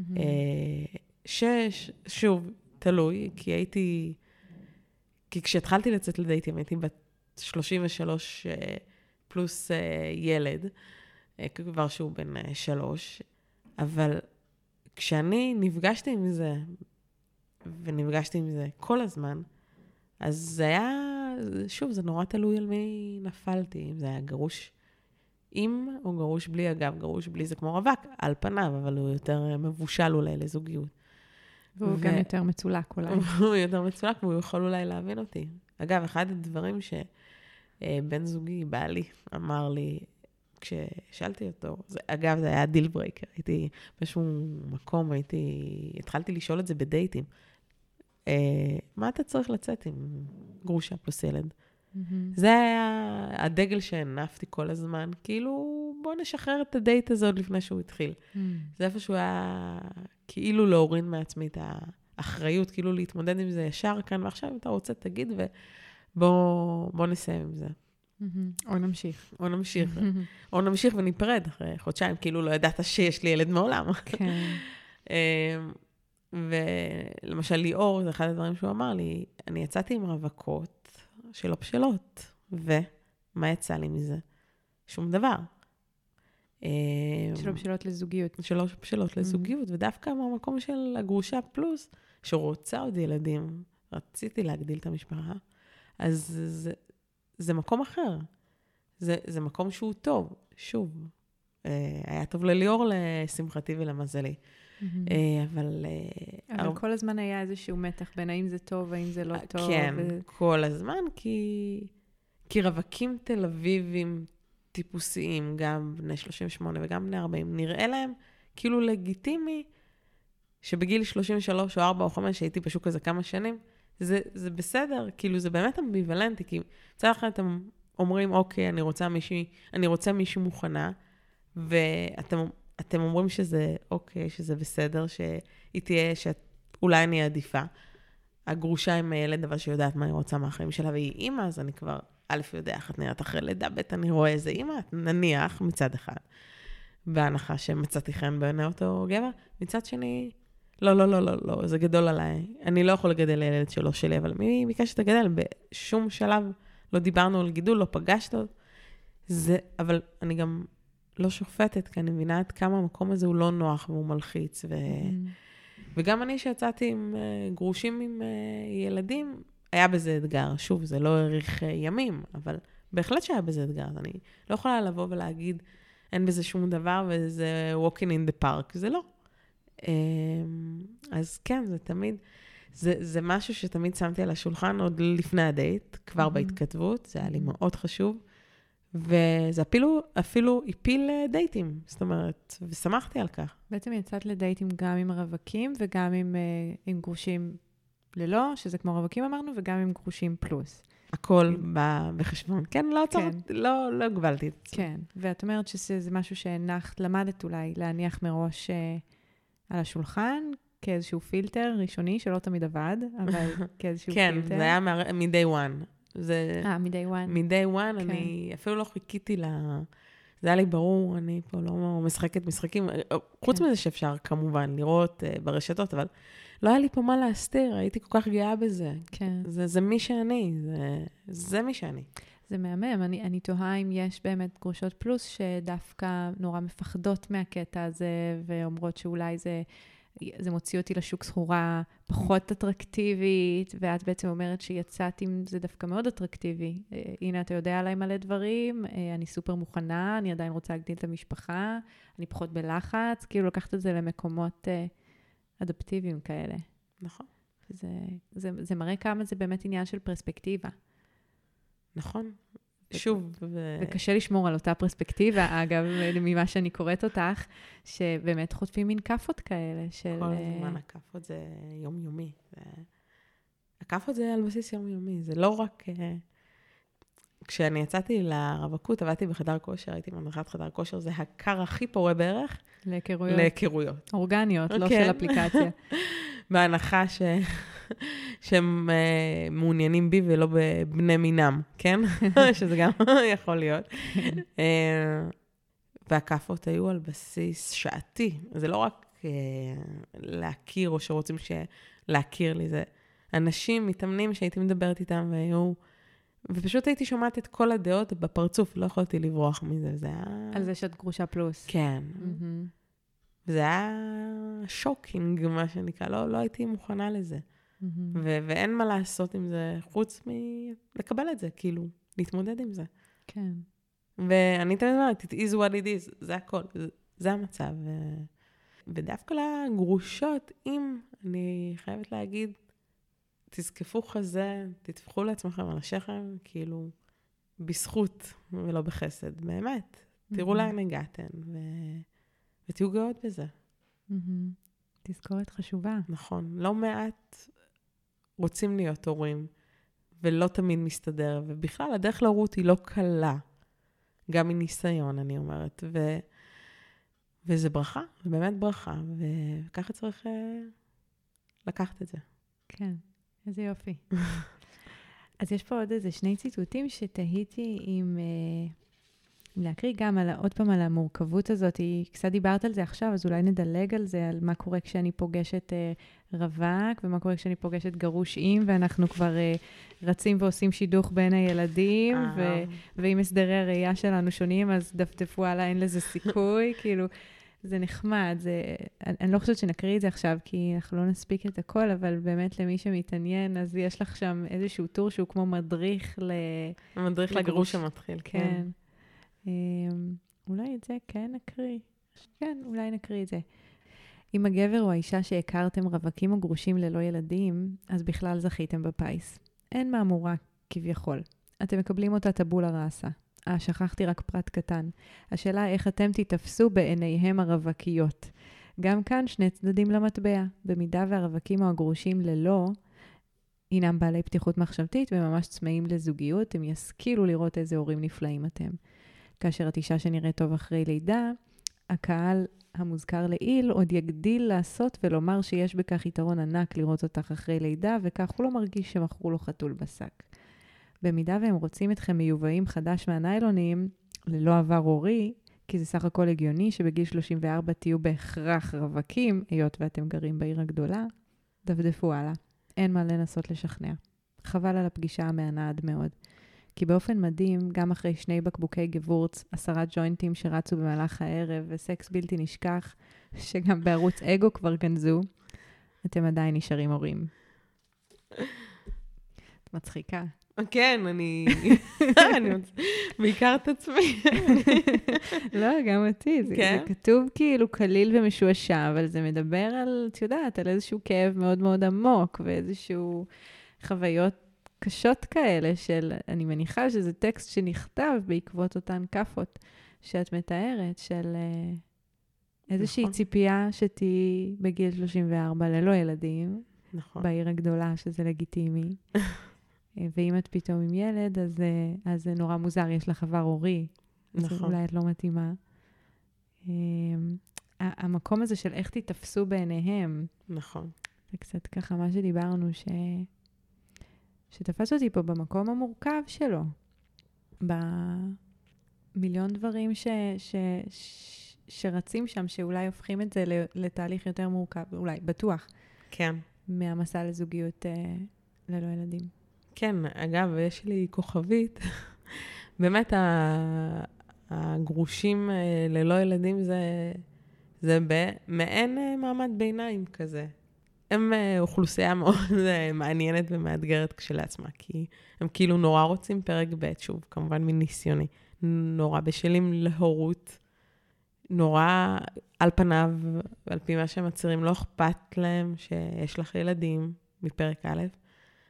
6, שוב, תלוי, כי הייתי... כי כשהתחלתי לצאת לדייטים הייתי בת 33 אה, פלוס אה, ילד, כבר שהוא בן 3, אבל כשאני נפגשתי עם זה, ונפגשתי עם זה כל הזמן, אז זה היה, שוב, זה נורא תלוי על מי נפלתי, אם זה היה גרוש עם או גרוש בלי, אגב, גרוש בלי זה כמו רווק, על פניו, אבל הוא יותר מבושל אולי לזוגיות. והוא ו... גם יותר מצולק אולי. הוא יותר מצולק, והוא יכול אולי להבין אותי. אגב, אחד הדברים שבן זוגי, בעלי, אמר לי, כששאלתי אותו, זה, אגב, זה היה deal breaker, הייתי באיזשהו מקום, הייתי, התחלתי לשאול את זה בדייטים. אה, מה אתה צריך לצאת עם גרושה פלוס ילד? אממ. זה היה הדגל שהנפתי כל הזמן, כאילו, בוא נשחרר את הדייט הזה עוד לפני שהוא התחיל. אממ. זה איפשהו היה כאילו להוריד מעצמי את האחריות, כאילו להתמודד עם זה ישר כאן ועכשיו, אם אתה רוצה, תגיד, ובוא נסיים עם זה. Mm-hmm. או נמשיך. או נמשיך. או נמשיך וניפרד אחרי חודשיים, כאילו לא ידעת שיש לי ילד מעולם. כן. ולמשל ליאור, זה אחד הדברים שהוא אמר לי, אני יצאתי עם רווקות שלא בשלות, ומה יצא לי מזה? שום דבר. אמ, שלא בשלות לזוגיות. שלא בשלות mm-hmm. לזוגיות, ודווקא מהמקום של הגרושה פלוס, שרוצה עוד ילדים, רציתי להגדיל את המשפחה, אז זה, זה מקום אחר. זה, זה מקום שהוא טוב. שוב, אה, היה טוב לליאור לשמחתי ולמזלי. אה, אבל... אה, אבל כל הזמן היה איזשהו מתח בין האם זה טוב, האם זה לא טוב. כן, כל הזמן, כי... כי רווקים תל אביבים טיפוסיים, גם בני 38 וגם בני 40, נראה להם כאילו לגיטימי שבגיל 33 או 4 או 5, שהייתי בשוק הזה כמה שנים, זה, זה בסדר, כאילו זה באמת אמביוולנטי, כי מצד אחד אתם אומרים, אוקיי, אני רוצה מישהי, אני רוצה מישהי מוכנה, ואתם אתם אומרים שזה אוקיי, שזה בסדר, שהיא תהיה, שאולי אני עדיפה. הגרושה עם הילד, אבל שיודעת מה היא רוצה מהחיים שלה, והיא אימא, אז אני כבר, א', יודע איך את נראית אחרי לידה, ב', אני רואה איזה אימא, נניח, מצד אחד, בהנחה שמצאתי חן בעיני אותו גבר. מצד שני, לא, לא, לא, לא, לא, זה גדול עליי. אני לא יכול לגדל ילד שלא שלי, אבל מי ביקש שתגדל? בשום שלב לא דיברנו על גידול, לא פגשת. זה, אבל אני גם לא שופטת, כי אני מבינה עד כמה המקום הזה הוא לא נוח והוא מלחיץ. ו... Mm-hmm. וגם אני שיצאתי עם uh, גרושים עם uh, ילדים, היה בזה אתגר. שוב, זה לא האריך uh, ימים, אבל בהחלט שהיה בזה אתגר. אני לא יכולה לבוא ולהגיד, אין בזה שום דבר וזה walking in the park, זה לא. Uh, אז כן, זה תמיד, זה, זה משהו שתמיד שמתי על השולחן עוד לפני הדייט, כבר מהמם. בהתכתבות, זה היה לי. מאוד חשוב. וזה אפילו, אפילו הפיל אה, דייטים, זאת אומרת, ושמחתי על כך. בעצם יצאת לדייטים גם עם רווקים וגם עם, אה, עם גרושים ללא, שזה כמו רווקים אמרנו, וגם עם גרושים פלוס. הכל בא בחשבון. כן, לא עצרתי, לא, לא הגבלתי את עצמי. כן, ואת אומרת שזה משהו שהנחת, למדת אולי להניח מראש אה, על השולחן, כאיזשהו פילטר ראשוני, שלא תמיד עבד, אבל כאיזשהו כן, פילטר. זה היה מ-day one. זה אה, מ-day one. מ-day one, כן. אני אפילו לא חיכיתי ל... זה היה לי ברור, אני פה לא משחקת משחקים. חוץ כן. מזה שאפשר כמובן לראות אה, ברשתות, אבל לא היה לי פה מה להסתיר, הייתי כל כך גאה בזה. כן. זה, זה מי שאני, זה, זה מי שאני. זה מהמם. אני, אני תוהה אם יש באמת גרושות פלוס שדווקא נורא מפחדות מהקטע הזה, ואומרות שאולי זה, זה מוציא אותי לשוק סחורה פחות אטרקטיבית, ואת בעצם אומרת שיצאת עם זה דווקא מאוד אטרקטיבי. אה, הנה, אתה יודע עליי מלא דברים, אה, אני סופר מוכנה, אני עדיין רוצה להגדיל את המשפחה, אני פחות בלחץ, כאילו לקחת את זה למקומות אה, אדפטיביים כאלה. נכון. זה, זה, זה מראה כמה זה באמת עניין של פרספקטיבה. נכון. שוב, ו... וקשה לשמור על אותה פרספקטיבה, אגב, ממה שאני קוראת אותך, שבאמת חוטפים מין כאפות כאלה של... כל אה, הזמן הכאפות זה יומיומי. זה... הכאפות זה על בסיס יומיומי, זה לא רק... אה, כשאני יצאתי לרווקות, עבדתי בחדר כושר, הייתי מדריכת חדר כושר, זה הקר הכי פורה בערך להיכרויות להיכרויות. אורגניות, לא כן. של אפליקציה. בהנחה ש... שהם uh, מעוניינים בי ולא בבני מינם, כן? שזה גם יכול להיות. uh, והכאפות היו על בסיס שעתי. זה לא רק uh, להכיר או שרוצים ש... להכיר לי, זה אנשים, מתאמנים שהייתי מדברת איתם והיו... ופשוט הייתי שומעת את כל הדעות בפרצוף, לא יכולתי לברוח מזה, זה היה... על זה שאת גרושה פלוס. כן. מהמם. זה היה שוקינג, מה שנקרא, לא, לא הייתי מוכנה לזה. מהמם. ו- ואין מה לעשות עם זה חוץ מלקבל את זה, כאילו, להתמודד עם זה. כן. ואני תמיד אומרת, it is what it is, זה הכל, זה, זה המצב. ו- ודווקא לגרושות, אם, אני חייבת להגיד, תזקפו חזה, תטפחו לעצמכם על השכם, כאילו, בזכות ולא בחסד, באמת. תראו מהמם. לאן הגעתן, ו... ותהיו גאות בזה. מהמם. תזכורת חשובה. נכון. לא מעט רוצים להיות הורים, ולא תמיד מסתדר, ובכלל, הדרך להורות היא לא קלה. גם מניסיון, אני אומרת. ו... וזה ברכה, זה באמת ברכה, וככה צריך אה, לקחת את זה. כן, איזה יופי. אז יש פה עוד איזה שני ציטוטים שתהיתי אם, אה, אם להקריא גם על, עוד פעם על המורכבות הזאת. קצת דיברת על זה עכשיו, אז אולי נדלג על זה, על מה קורה כשאני פוגשת אה, רווק, ומה קורה כשאני פוגשת גרוש עם, ואנחנו כבר אה, רצים ועושים שידוך בין הילדים, ו- אה, ואם הסדרי הראייה שלנו שונים, אז דפדפו הלאה, אין לזה סיכוי, כאילו, זה נחמד. זה, אני, אני לא חושבת שנקריא את זה עכשיו, כי אנחנו לא נספיק את הכל, אבל באמת למי שמתעניין, אז יש לך שם איזשהו טור שהוא כמו מדריך ל... לגרוש. לגרוש המתחיל, כן. כן. אמ, אולי את זה כן נקריא. כן, אולי נקריא את זה. אם הגבר או האישה שהכרתם רווקים או גרושים ללא ילדים, אז בכלל זכיתם בפיס. אין מהמורה, כביכול. אתם מקבלים אותה טבולה ראסה. אה, שכחתי רק פרט קטן. השאלה איך אתם תיתפסו בעיניהם הרווקיות. גם כאן שני צדדים למטבע. במידה והרווקים או הגרושים ללא, הינם בעלי פתיחות מחשבתית וממש צמאים לזוגיות, הם ישכילו לראות איזה הורים נפלאים אתם. כאשר את אישה שנראית טוב אחרי לידה, הקהל המוזכר לעיל עוד יגדיל לעשות ולומר שיש בכך יתרון ענק לראות אותך אחרי לידה, וכך הוא לא מרגיש שמכרו לו חתול בשק. במידה והם רוצים אתכם מיובאים חדש מהניילונים, ללא עבר הורי, כי זה סך הכל הגיוני שבגיל 34 תהיו בהכרח רווקים, היות ואתם גרים בעיר הגדולה, דפדפו הלאה. אין מה לנסות לשכנע. חבל על הפגישה המהנה עד מאוד. כי באופן מדהים, גם אחרי שני בקבוקי גבורץ, עשרה ג'וינטים שרצו במהלך הערב וסקס בלתי נשכח, שגם בערוץ אגו כבר גנזו, אתם עדיין נשארים הורים. את מצחיקה. כן, אני... אני בעיקר את עצמי. לא, גם אותי. זה, כן? זה כתוב כאילו קליל ומשועשע, אבל זה מדבר על, את יודעת, על איזשהו כאב מאוד מאוד עמוק, ואיזשהו חוויות קשות כאלה של, אני מניחה שזה טקסט שנכתב בעקבות אותן כאפות שאת מתארת, של אה, איזושהי נכון. ציפייה שתהיי בגיל 34 ללא ילדים, נכון. בעיר הגדולה, שזה לגיטימי. אה, ואם את פתאום עם ילד, אז, אה, אז זה נורא מוזר, יש לך עבר הורי. אז נכון. אולי את לא מתאימה. אמ, המקום הזה של איך תתפסו בעיניהם, נכון. זה קצת ככה מה שדיברנו, ש... שתפס אותי פה במקום המורכב שלו. במיליון דברים ש... ש... ש... שרצים שם, שאולי הופכים את זה ל- לתהליך יותר מורכב, אולי, בטוח, כן. מהמסע לזוגיות אה, ללא ילדים. כן, אגב, יש לי כוכבית. באמת, ה- הגרושים אה, ללא ילדים זה, זה ב- מעין אה, מעמד ביניים כזה. הם אה, אוכלוסייה מאוד אה, מעניינת ומאתגרת כשלעצמה, כי הם כאילו נורא רוצים פרק ב', שוב, כמובן מניסיוני, נורא בשלים להורות, נורא על פניו, על פי מה שהם מצהירים, לא אכפת להם שיש לך ילדים מפרק א',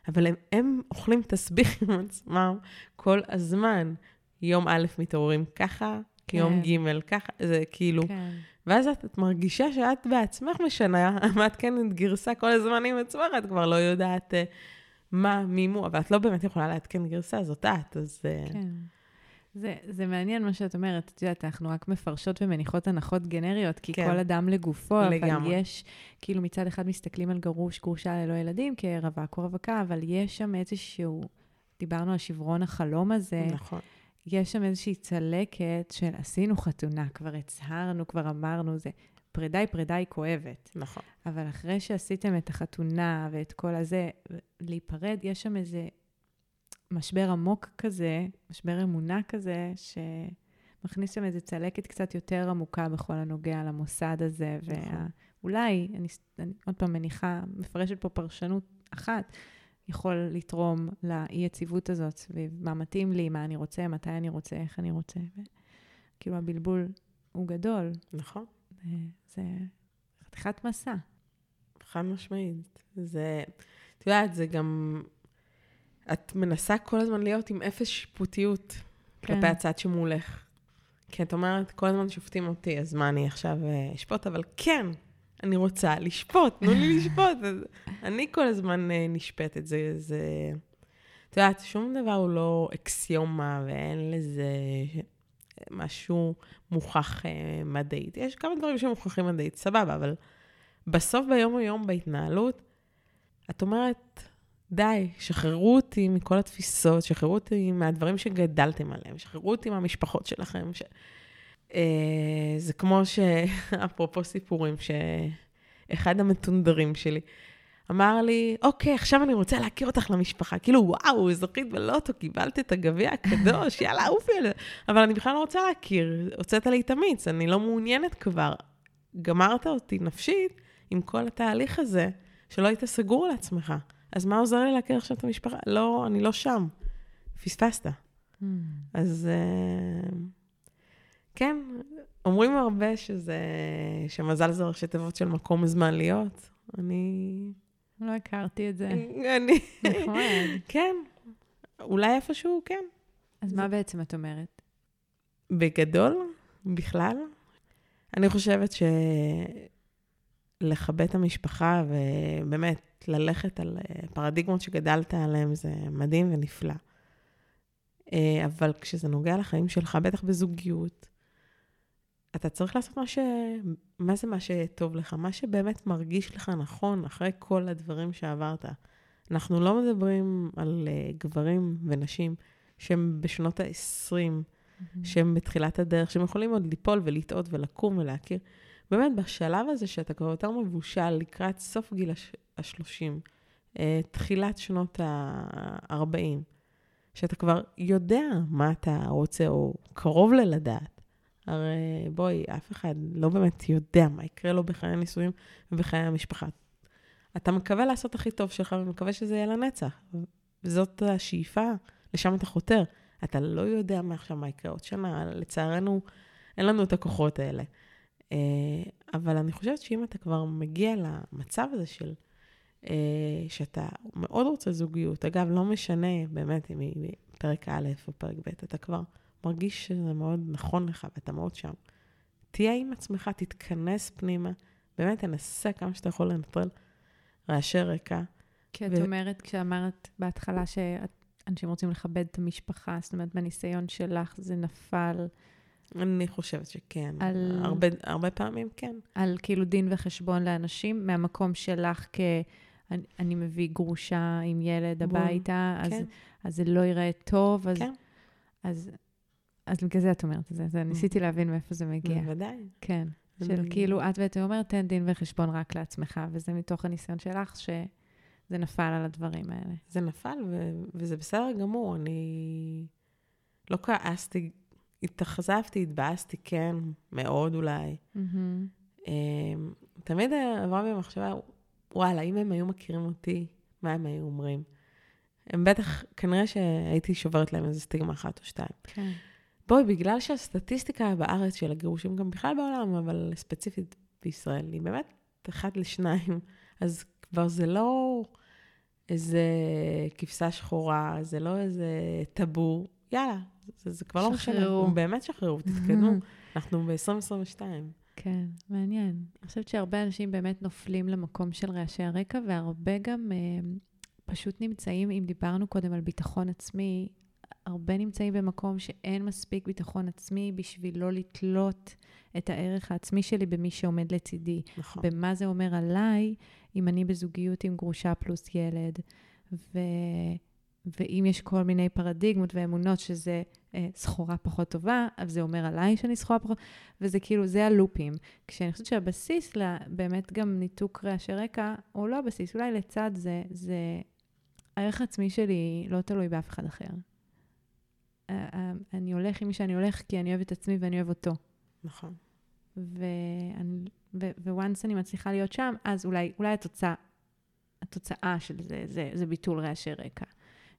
אבל הם, הם אוכלים תסביך עם עצמם כל הזמן. יום א' מתעוררים ככה, כן. יום ג' ככה, זה כאילו... כן. ואז את, את מרגישה שאת בעצמך משנה, מעדכנת גרסה כל הזמן עם עצמך, את כבר לא יודעת uh, מה, מי מו, אבל את לא באמת יכולה לעדכן גרסה, זאת את, אז... Uh, כן. זה, זה מעניין מה שאת אומרת. את יודעת, אנחנו רק מפרשות ומניחות הנחות גנריות, כי כן. כל אדם לגופו, אבל לגמרי. יש, כאילו מצד אחד מסתכלים על גרוש, גרושה ללא ילדים, כרווק או רווקה, אבל יש שם איזשהו, דיברנו על שברון החלום הזה, נכון. יש שם איזושהי צלקת של עשינו חתונה, כבר הצהרנו, כבר אמרנו, זה פרידה היא פרידה היא כואבת. נכון. אבל אחרי שעשיתם את החתונה ואת כל הזה, להיפרד, יש שם איזה משבר עמוק כזה, משבר אמונה כזה, שמכניס שם איזה צלקת קצת יותר עמוקה בכל הנוגע למוסד הזה. נכון. ואולי, אני, אני עוד פעם מניחה, מפרשת פה פרשנות אחת, יכול לתרום לאי-יציבות הזאת סביב מה מתאים לי, מה אני רוצה, מתי אני רוצה, איך אני רוצה. ו... כאילו הבלבול הוא גדול, נכון. זה, חתיכת מסע. חד משמעית. זה, את יודעת, זה גם... את מנסה כל הזמן להיות עם אפס שיפוטיות כן. כלפי הצד שמולך. כי את אומרת, כל הזמן שופטים אותי, אז מה, אני עכשיו אה, אשפוט? אבל כן, אני רוצה לשפוט, תנו לי לשפוט. אז אני כל הזמן אה, נשפטת. זה, זה... את יודעת, שום דבר הוא לא אקסיומה, ואין לזה משהו מוכח אה, מדעית. יש כמה דברים שמוכחים מדעית, סבבה, אבל בסוף ביום-יום, בהתנהלות, את אומרת, די, שחררו אותי מכל התפיסות, שחררו אותי מהדברים שגדלתם עליהם, שחררו אותי מהמשפחות שלכם. ש... אה, זה כמו ש... אפרופו סיפורים, שאחד המתונדרים שלי אמר לי, אוקיי, עכשיו אני רוצה להכיר אותך למשפחה. כאילו, וואו, זכית בלוטו, קיבלת את הגביע הקדוש, יאללה, עופי על זה. אבל אני בכלל לא רוצה להכיר, הוצאת לי את המיץ, אני לא מעוניינת כבר. גמרת אותי נפשית עם כל התהליך הזה, שלא היית סגור על עצמך. אז מה עוזר לי להכיר עכשיו את המשפחה? לא, אני לא שם. פספסת. Hmm. אז אה, כן, אומרים הרבה שזה, שמזל זה ראשי תיבות של מקום זמן להיות. אני... לא הכרתי את זה. אני... נחמד. כן, אולי איפשהו כן. אז מה בעצם את אומרת? בגדול, בכלל, אני חושבת שלכבד את המשפחה ובאמת ללכת על אה, פרדיגמות שגדלת עליהן זה מדהים ונפלא. אה, אבל כשזה נוגע לחיים שלך, בטח בזוגיות, אתה צריך לעשות מה ש... מה זה מה שטוב לך? מה שבאמת מרגיש לך נכון אחרי כל הדברים שעברת. אנחנו לא מדברים על uh, גברים ונשים שהם בשנות ה-20, שהם בתחילת הדרך, שהם יכולים עוד ליפול ולטעות ולקום ולהכיר. באמת, בשלב הזה שאתה כבר יותר מבושל לקראת סוף גיל ה-30, uh, תחילת שנות ה-40, שאתה כבר יודע מה אתה רוצה או קרוב ללדעת. הרי בואי, אף אחד לא באמת יודע מה יקרה לו בחיי הנישואים ובחיי המשפחה. אתה מקווה לעשות הכי טוב שלך ומקווה שזה יהיה לנצח. וזאת השאיפה, לשם אתה חותר. אתה לא יודע מעכשיו מה יקרה עוד שנה, לצערנו, אין לנו את הכוחות האלה. אה, אבל אני חושבת שאם אתה כבר מגיע למצב הזה של, אה, שאתה מאוד רוצה זוגיות, אגב, לא משנה באמת אם היא פרק א' או פרק ב', אתה כבר מרגיש שזה מאוד נכון לך ואתה מאוד שם. תהיה עם עצמך, תתכנס פנימה, באמת תנסה כמה שאתה יכול לנטרל רעשי רקע. כי את ו... אומרת, כשאמרת בהתחלה שאנשים רוצים לכבד את המשפחה, זאת אומרת, בניסיון שלך זה נפל... אני חושבת שכן. על... הרבה, הרבה פעמים כן. על כאילו דין וחשבון לאנשים, מהמקום שלך כ... אני, אני מביא גרושה עם ילד הביתה, אז, כן. אז זה לא ייראה טוב, אז, כן. אז, אז בגלל זה את אומרת את זה. זה ניסיתי להבין מאיפה זה מגיע. בוודאי. כן. של כאילו, את ואתה אומרת, תן דין וחשבון רק לעצמך, וזה מתוך הניסיון שלך, שזה נפל על הדברים האלה. זה נפל, ו- וזה בסדר גמור. אני לא כעסתי, התאכזבתי, התבאסתי, כן, מאוד אולי. Mm-hmm. תמיד עברה בי מחשבה, וואלה, אם הם היו מכירים אותי, מה הם היו אומרים? הם בטח, כנראה שהייתי שוברת להם איזה סטיגמה אחת או שתיים. כן. בואי, בגלל שהסטטיסטיקה בארץ של הגירושים, גם בכלל בעולם, אבל ספציפית בישראל, היא באמת אחת לשניים, אז כבר זה לא איזה כבשה שחורה, זה לא איזה טאבו, יאללה, זה, זה כבר לא משנה. שחררו. באמת שחררו, תתקדמו. אנחנו ב-2022. כן, מעניין. אני חושבת שהרבה אנשים באמת נופלים למקום של רעשי הרקע, והרבה גם אה, פשוט נמצאים, אם דיברנו קודם על ביטחון עצמי, הרבה נמצאים במקום שאין מספיק ביטחון עצמי בשביל לא לתלות את הערך העצמי שלי במי שעומד לצידי. נכון. במה זה אומר עליי, אם אני בזוגיות עם גרושה פלוס ילד, ו... ואם יש כל מיני פרדיגמות ואמונות שזה אה, סחורה פחות טובה, אז זה אומר עליי שאני סחורה פחות, וזה כאילו, זה הלופים. כשאני חושבת שהבסיס באמת גם ניתוק רעשי רקע, או לא הבסיס, אולי לצד זה, זה הערך העצמי שלי לא תלוי באף אחד אחר. אה, אה, אני הולך עם מי שאני הולך כי אני אוהב את עצמי ואני אוהב אותו. נכון. וואנס אני מצליחה להיות שם, אז אולי, אולי התוצאה, התוצאה של זה, זה, זה ביטול רעשי רקע.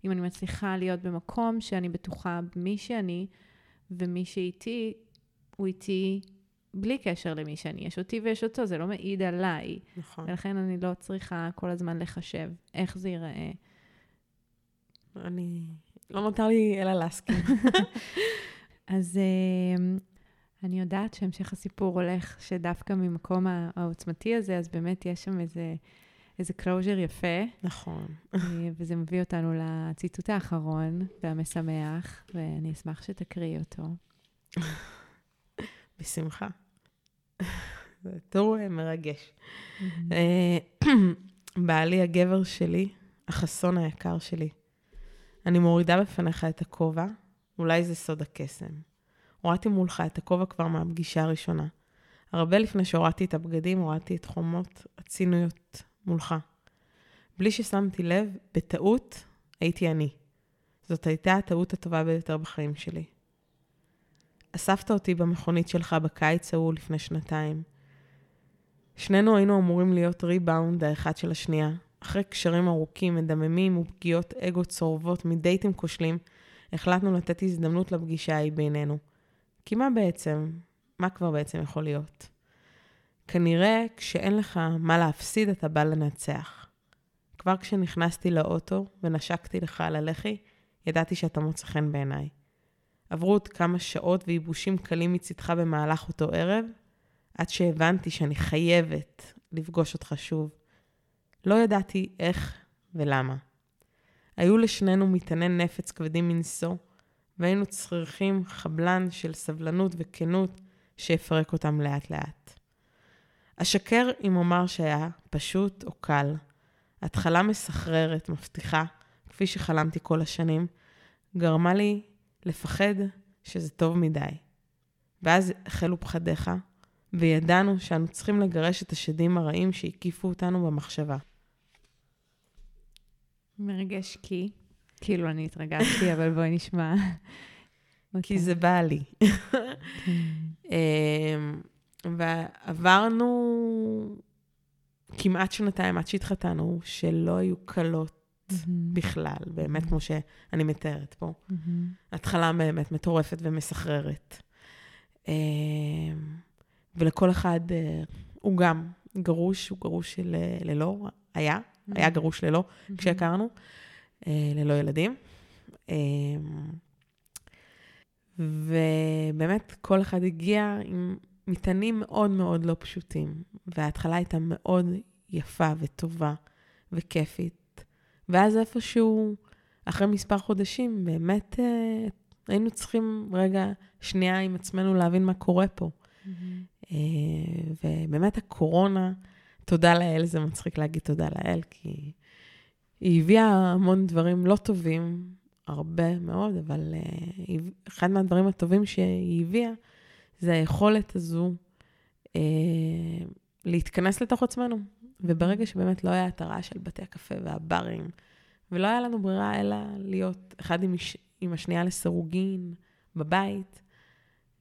אם אני מצליחה להיות במקום שאני בטוחה במי שאני, ומי שאיתי, הוא איתי בלי קשר למי שאני. יש אותי ויש אותו, זה לא מעיד עליי. נכון. ולכן אני לא צריכה כל הזמן לחשב איך זה ייראה. אני... לא נותר לי אלא להסכים. אז אה, אני יודעת שהמשך הסיפור הולך, שדווקא ממקום העוצמתי הזה, אז באמת יש שם איזה... איזה closure יפה. נכון. אה, וזה מביא אותנו לציטוט האחרון והמשמח, ואני אשמח שתקריאי אותו. בשמחה. זה תור מרגש. בעלי הגבר שלי, החסון היקר שלי, אני מורידה בפניך את הכובע, אולי זה סוד הקסם. הורדתי מולך את הכובע כבר מהפגישה הראשונה. הרבה לפני שהורדתי את הבגדים, הורדתי את חומות הציניות מולך. בלי ששמתי לב, בטעות הייתי אני. זאת הייתה הטעות הטובה ביותר בחיים שלי. אספת אותי במכונית שלך בקיץ ההוא לפני שנתיים. שנינו היינו אמורים להיות ריבאונד האחד של השנייה, אחרי קשרים ארוכים, מדממים ופגיעות אגו צורבות מדייטים כושלים, החלטנו לתת הזדמנות לפגישה ההיא בינינו. כי מה בעצם? מה כבר בעצם יכול להיות? כנראה כשאין לך מה להפסיד, אתה בא לנצח. כבר כשנכנסתי לאוטו ונשקתי לך על הלחי, ידעתי שאתה מוצא חן בעיניי. עברו עוד כמה שעות וייבושים קלים מצדך במהלך אותו ערב, עד שהבנתי שאני חייבת לפגוש אותך שוב. לא ידעתי איך ולמה. היו לשנינו מטעני נפץ כבדים מנשוא, והיינו צריכים חבלן של סבלנות וכנות שיפרק אותם לאט-לאט. אשקר אם אומר שהיה פשוט או קל. התחלה מסחררת, מבטיחה, כפי שחלמתי כל השנים, גרמה לי לפחד שזה טוב מדי. ואז החלו פחדיך, וידענו שאנו צריכים לגרש את השדים הרעים שהקיפו אותנו במחשבה. מרגש כי, כאילו אני התרגשתי, אבל בואי נשמע. כי זה בא לי. אמ, ועברנו כמעט שנתיים עד שהתחתנו, שלא היו קלות בכלל, באמת כמו שאני מתארת פה. התחלה באמת מטורפת ומסחררת. אה, ולכל אחד, אה, הוא גם גרוש, הוא גרוש של ללא, היה, היה גרוש ללא כשהכרנו, ללא ילדים. ובאמת, כל אחד הגיע עם מטענים מאוד מאוד לא פשוטים, וההתחלה הייתה מאוד יפה וטובה וכיפית. ואז איפשהו, אחרי מספר חודשים, באמת אה, היינו צריכים רגע, שנייה עם עצמנו להבין מה קורה פה. Mm-hmm. אה, ובאמת הקורונה, תודה לאל, זה מצחיק להגיד תודה לאל, כי היא הביאה המון דברים לא טובים, הרבה מאוד, אבל אה, אחד מהדברים הטובים שהיא הביאה, זה היכולת הזו אה, להתכנס לתוך עצמנו. וברגע שבאמת לא היה את הרעש של בתי הקפה והברים, ולא היה לנו ברירה אלא להיות אחד עם, עם השנייה לסירוגין בבית,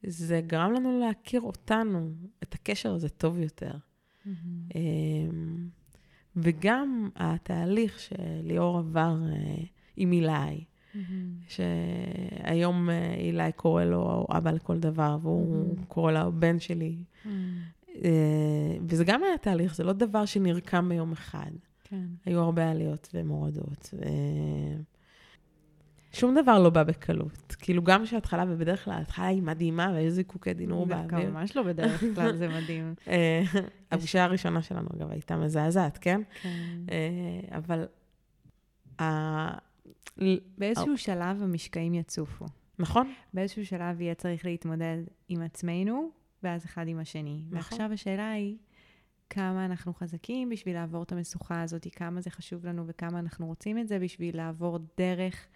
זה גרם לנו להכיר אותנו, את הקשר הזה טוב יותר. Mm-hmm. וגם התהליך שליאור עבר אה, עם אילי, Mm-hmm. שהיום אה, אילי קורא לו אבא לכל דבר, והוא mm-hmm. קורא לו בן שלי. Mm-hmm. וזה גם היה תהליך, זה לא דבר שנרקם ביום אחד. כן. היו הרבה עליות ומורדות. ו... שום דבר לא בא בקלות. כאילו, גם שההתחלה, ובדרך כלל ההתחלה היא מדהימה, ואיזה זיקוקי דינור באוויר. ממש לא בדרך כלל, זה מדהים. אה, הפגישה הראשונה שלנו, אגב, הייתה מזעזעת, כן? כן. אבל באיזשהו שלב המשקעים יצופו. נכון. באיזשהו שלב יהיה צריך להתמודד עם עצמנו, ואז אחד עם השני. נכון. ועכשיו השאלה היא, כמה אנחנו חזקים בשביל לעבור את המשוכה הזאת, כמה זה חשוב לנו וכמה אנחנו רוצים את זה בשביל לעבור דרך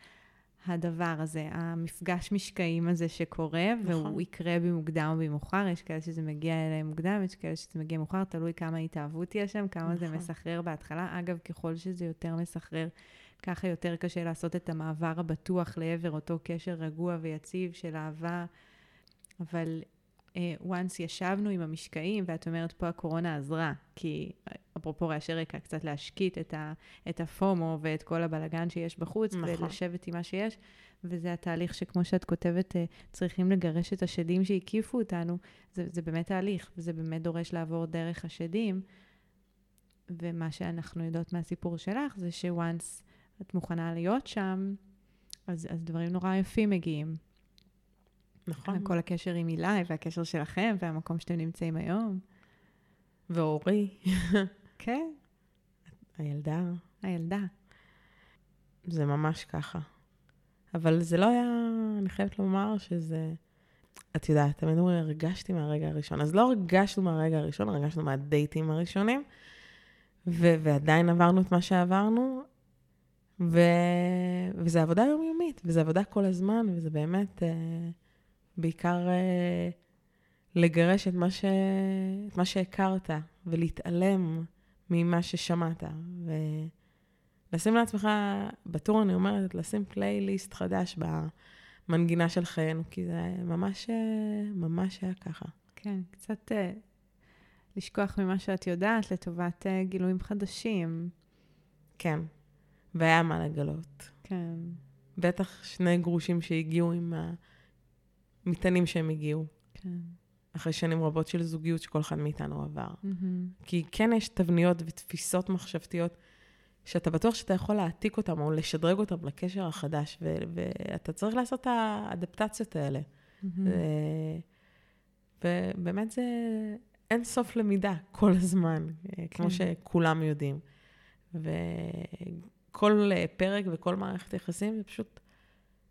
הדבר הזה, המפגש משקעים הזה שקורה, נכון. והוא יקרה במוקדם או במאוחר. יש כאלה שזה מגיע אליהם מוקדם, יש כאלה שזה מגיע מאוחר, תלוי כמה התאהבות יש שם, כמה נכון. זה מסחרר בהתחלה. אגב, ככל שזה יותר מסחרר, ככה יותר קשה לעשות את המעבר הבטוח לעבר אותו קשר רגוע ויציב של אהבה. אבל once ישבנו עם המשקעים, ואת אומרת, פה הקורונה עזרה, כי אפרופו רעשי רקע, קצת להשקיט את, ה, את הפומו ואת כל הבלגן שיש בחוץ, נכון. ולשבת עם מה שיש, וזה התהליך שכמו שאת כותבת, uh, צריכים לגרש את השדים שהקיפו אותנו, זה, זה באמת תהליך, וזה באמת דורש לעבור דרך השדים. ומה שאנחנו יודעות מהסיפור שלך זה שוואנס את מוכנה להיות שם, אז, אז דברים נורא יפים מגיעים. נכון. כל הקשר עם אילי והקשר שלכם והמקום שאתם נמצאים היום. ואורי. כן. הילדה. הילדה. זה ממש ככה. אבל זה לא היה, אני חייבת לומר שזה... את יודעת, תמיד אומרים, הרגשתי מהרגע הראשון. אז לא הרגשנו מהרגע הראשון, הרגשנו מהדייטים הראשונים, ו- ועדיין עברנו את מה שעברנו, ו... וזה עבודה יומיומית, וזה עבודה כל הזמן, וזה באמת אה, בעיקר אה, לגרש את מה, ש... את מה שהכרת, ולהתעלם ממה ששמעת, ולשים לעצמך, בטור אני אומרת, לשים פלייליסט חדש במנגינה של חיינו, כי זה ממש, אה, ממש היה ככה. כן, קצת אה, לשכוח ממה שאת יודעת לטובת אה, גילויים חדשים. כן. והיה מה לגלות. כן. בטח שני גרושים שהגיעו עם המטענים שהם הגיעו. כן. אחרי שנים רבות של זוגיות שכל אחד מאיתנו עבר. Mm-hmm. כי כן יש תבניות ותפיסות מחשבתיות שאתה בטוח שאתה יכול להעתיק אותם או לשדרג אותם לקשר החדש, ו- ואתה צריך לעשות את האדפטציות האלה. Mm-hmm. ו- ובאמת זה אין סוף למידה כל הזמן, כן. כמו שכולם יודעים. ו- כל אה, פרק וכל מערכת יחסים, זה פשוט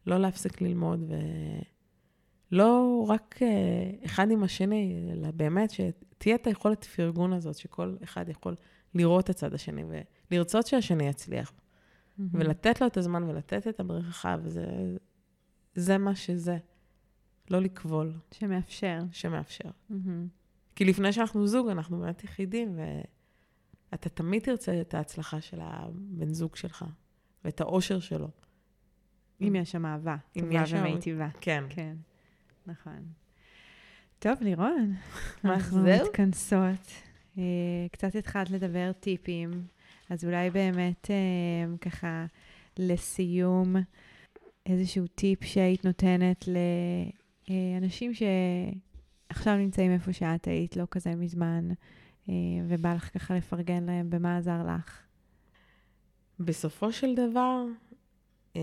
לא להפסיק ללמוד, ולא רק אה, אחד עם השני, אלא באמת שתהיה את היכולת פרגון הזאת, שכל אחד יכול לראות את הצד השני ולרצות שהשני יצליח. Mm-hmm. ולתת לו את הזמן ולתת את הברכה, וזה זה מה שזה. לא לקבול. שמאפשר. שמאפשר. Mm-hmm. כי לפני שאנחנו זוג, אנחנו באמת יחידים, ו... אתה תמיד תרצה את ההצלחה של הבן זוג שלך, ואת האושר שלו. אם יש שם אהבה, טובה ומיטיבה. כן. כן, נכון. טוב, לירון, אנחנו מתכנסות. אה, קצת התחלת לדבר טיפים. אז אולי באמת אה, ככה לסיום, איזשהו טיפ שהיית נותנת לאנשים שעכשיו נמצאים איפה שאת היית, לא כזה מזמן, אה, ובא לך ככה לפרגן להם, במה עזר לך? בסופו של דבר, אה,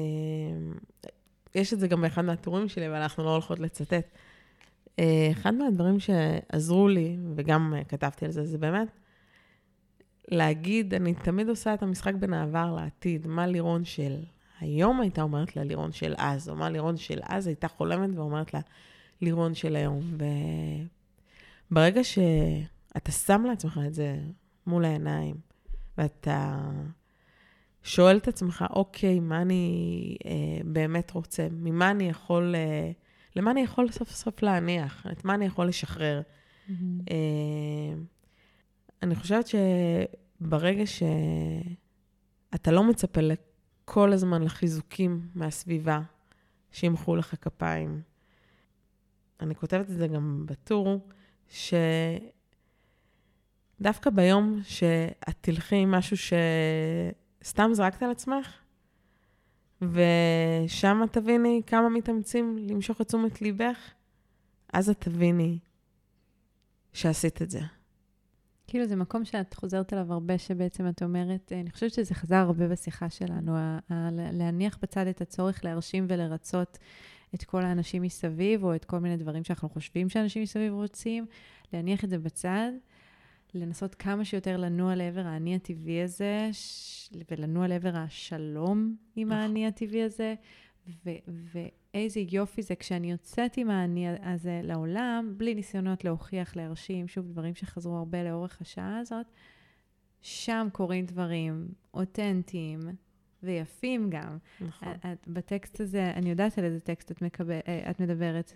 יש את זה גם באחד מהטורים שלי, אבל אנחנו לא הולכות לצטט. אה, אחד מהדברים שעזרו לי, וגם כתבתי על זה, זה באמת להגיד, אני תמיד עושה את המשחק בין העבר לעתיד, מה לירון של היום הייתה אומרת לה לירון של אז, או מה לירון של אז הייתה חולמת ואומרת לה לירון של היום. וברגע שאתה שם לעצמך את זה מול העיניים, ואתה שואל את עצמך, אוקיי, מה אני אה, באמת רוצה? ממה אני יכול, אה, למה אני יכול סוף סוף להניח? את מה אני יכול לשחרר? Mm-hmm. אה, אני חושבת שברגע שאתה לא מצפה כל הזמן לחיזוקים מהסביבה, שימחאו לך כפיים, אני כותבת את זה גם בטור, שדווקא ביום שאת תלכי עם משהו שסתם זרקת על עצמך, ושם תביני כמה מתאמצים למשוך את תשומת ליבך, אז את תביני שעשית את זה. כאילו זה מקום שאת חוזרת אליו הרבה, שבעצם את אומרת, אני חושבת שזה חזר הרבה בשיחה שלנו, להניח בצד את הצורך להרשים ולרצות את כל האנשים מסביב, או את כל מיני דברים שאנחנו חושבים שאנשים מסביב רוצים, להניח את זה בצד, לנסות כמה שיותר לנוע לעבר האני הטבעי הזה, ולנוע לעבר השלום עם נכון. האני הטבעי הזה, ואיזה יופי זה כשאני יוצאת עם האני הזה לעולם, בלי ניסיונות להוכיח, להרשים, שוב, דברים שחזרו הרבה לאורך השעה הזאת, שם קורים דברים אותנטיים ויפים גם. נכון. את, בטקסט הזה, אני יודעת על איזה טקסט את, מקבל, אה, את מדברת.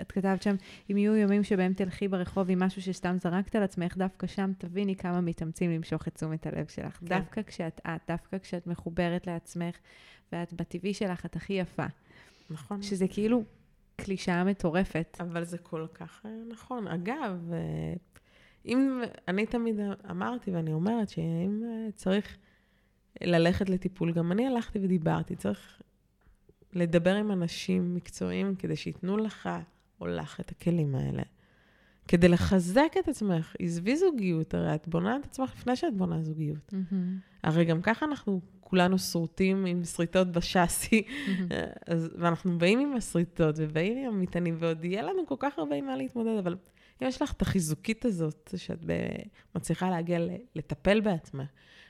את כתבת שם, אם יהיו ימים שבהם תלכי ברחוב עם משהו שסתם זרקת על עצמך, דווקא שם תביני כמה מתאמצים למשוך את תשומת הלב שלך. כן. דווקא כשאת את, דווקא כשאת מחוברת לעצמך, ואת בטבעי שלך, את הכי יפה. נכון. שזה כאילו קלישאה מטורפת. אבל זה כל כך אה, נכון. אגב, אה, אם, אני תמיד אמרתי ואני אומרת שאם אה, צריך ללכת לטיפול, גם אני הלכתי ודיברתי, צריך לדבר עם אנשים מקצועיים כדי שייתנו לך או לך את הכלים האלה. כדי לחזק את עצמך, עזבי זוגיות, הרי את בונה את עצמך לפני שאת בונה זוגיות. Mm-hmm. הרי גם ככה אנחנו כולנו שרוטים עם שריטות בשאסי, אז, ואנחנו באים עם השריטות ובאים עם המטענים, ועוד יהיה לנו כל כך הרבה עם מה להתמודד, אבל אם יש לך את החיזוקית הזאת, שאת מצליחה להגיע לטפל בעצמך,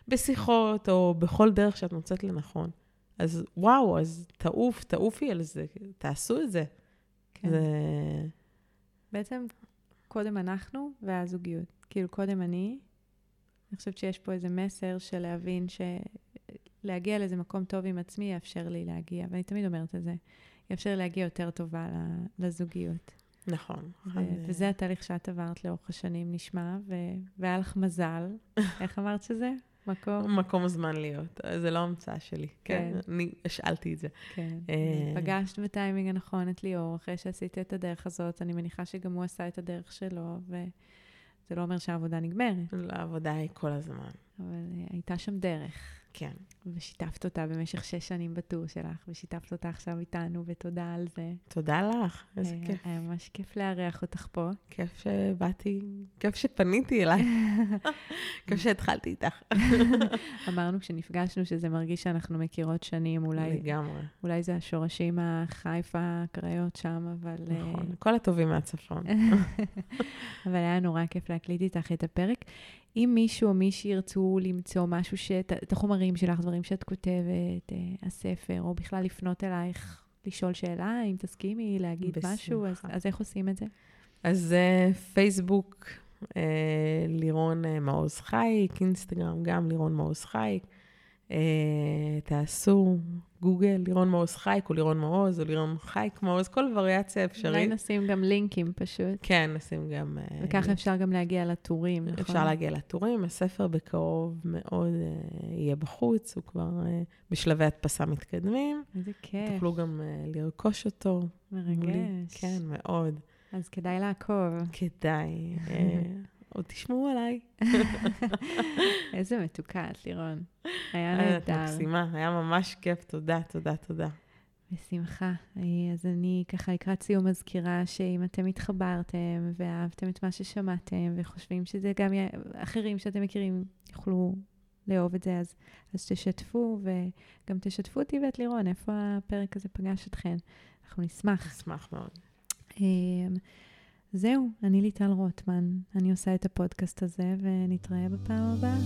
בשיחות או בכל דרך שאת מוצאת לנכון, אז וואו, אז תעוף, תעופי על זה, תעשו את זה. כן. זה... בעצם קודם אנחנו והזוגיות. כאילו, קודם אני. אני חושבת שיש פה איזה מסר של להבין שלהגיע לאיזה מקום טוב עם עצמי יאפשר לי להגיע, ואני תמיד אומרת את זה, יאפשר לי להגיע יותר טובה לזוגיות. נכון. ו- וזה התהליך שאת עברת לאורך השנים, נשמע, ו- והיה לך מזל. איך אמרת שזה? מקום? מקום זמן להיות. זה לא המצאה שלי, כן? כן. אני השאלתי את זה. כן. אה, פגשת בטיימינג הנכון את ליאור, אחרי שעשית את הדרך הזאת, אני מניחה שגם הוא עשה את הדרך שלו, וזה לא אומר שהעבודה נגמרת. לא, העבודה היא כל הזמן. אבל אה, הייתה שם דרך. כן. ושיתפת אותה במשך שש שנים בטור שלך, ושיתפת אותה עכשיו איתנו, ותודה על זה. תודה לך, איזה היה, כיף. היה ממש כיף לארח אותך פה. כיף שבאתי, כיף שפניתי אליי. כיף שהתחלתי איתך. אמרנו כשנפגשנו שזה מרגיש שאנחנו מכירות שנים, אולי... לגמרי. אולי זה השורשים החיפה, הקריות שם, אבל... נכון, uh... כל הטובים מהצפון. אבל היה נורא כיף להקליט איתך את הפרק. אם מישהו או מישהי ירצו למצוא משהו, שאת, את החומרים שלך, דברים שאת כותבת, אה, הספר, או בכלל לפנות אלייך, לשאול שאלה, אם תסכימי להגיד בשמחה. משהו, אז, אז איך עושים את זה? אז uh, פייסבוק, uh, לירון מעוז חייק, אינסטגרם גם לירון מעוז חייק. Uh, תעשו גוגל, לירון מעוז חייק, או לירון מעוז, או לירון חייק מעוז, כל וריאציה אפשרית. אולי נשים גם לינקים פשוט. כן, נשים גם... אה, וככה אפשר גם להגיע לטורים, נכון? אפשר להגיע לטורים, הספר בקרוב מאוד uh, יהיה בחוץ, הוא כבר uh, בשלבי הדפסה מתקדמים. איזה כיף. תוכלו גם uh, לרכוש אותו. מרגש. כן, מאוד. אז כדאי לעקוב. כדאי. עוד תשמעו עליי. איזה מתוקה את, לירון. היה אה, את נהדר. מקסימה, היה ממש כיף, תודה, תודה, תודה. בשמחה. אז אני ככה לקראת סיום מזכירה שאם אתם התחברתם ואהבתם את מה ששמעתם וחושבים שזה גם י... אחרים שאתם מכירים יוכלו לאהוב את זה, אז, אז תשתפו וגם תשתפו אותי ואת לירון, איפה הפרק הזה פגש אתכן. אנחנו נשמח. אשמח מאוד. זהו, אני ליטל רוטמן, אני עושה את הפודקאסט הזה ונתראה בפעם הבאה.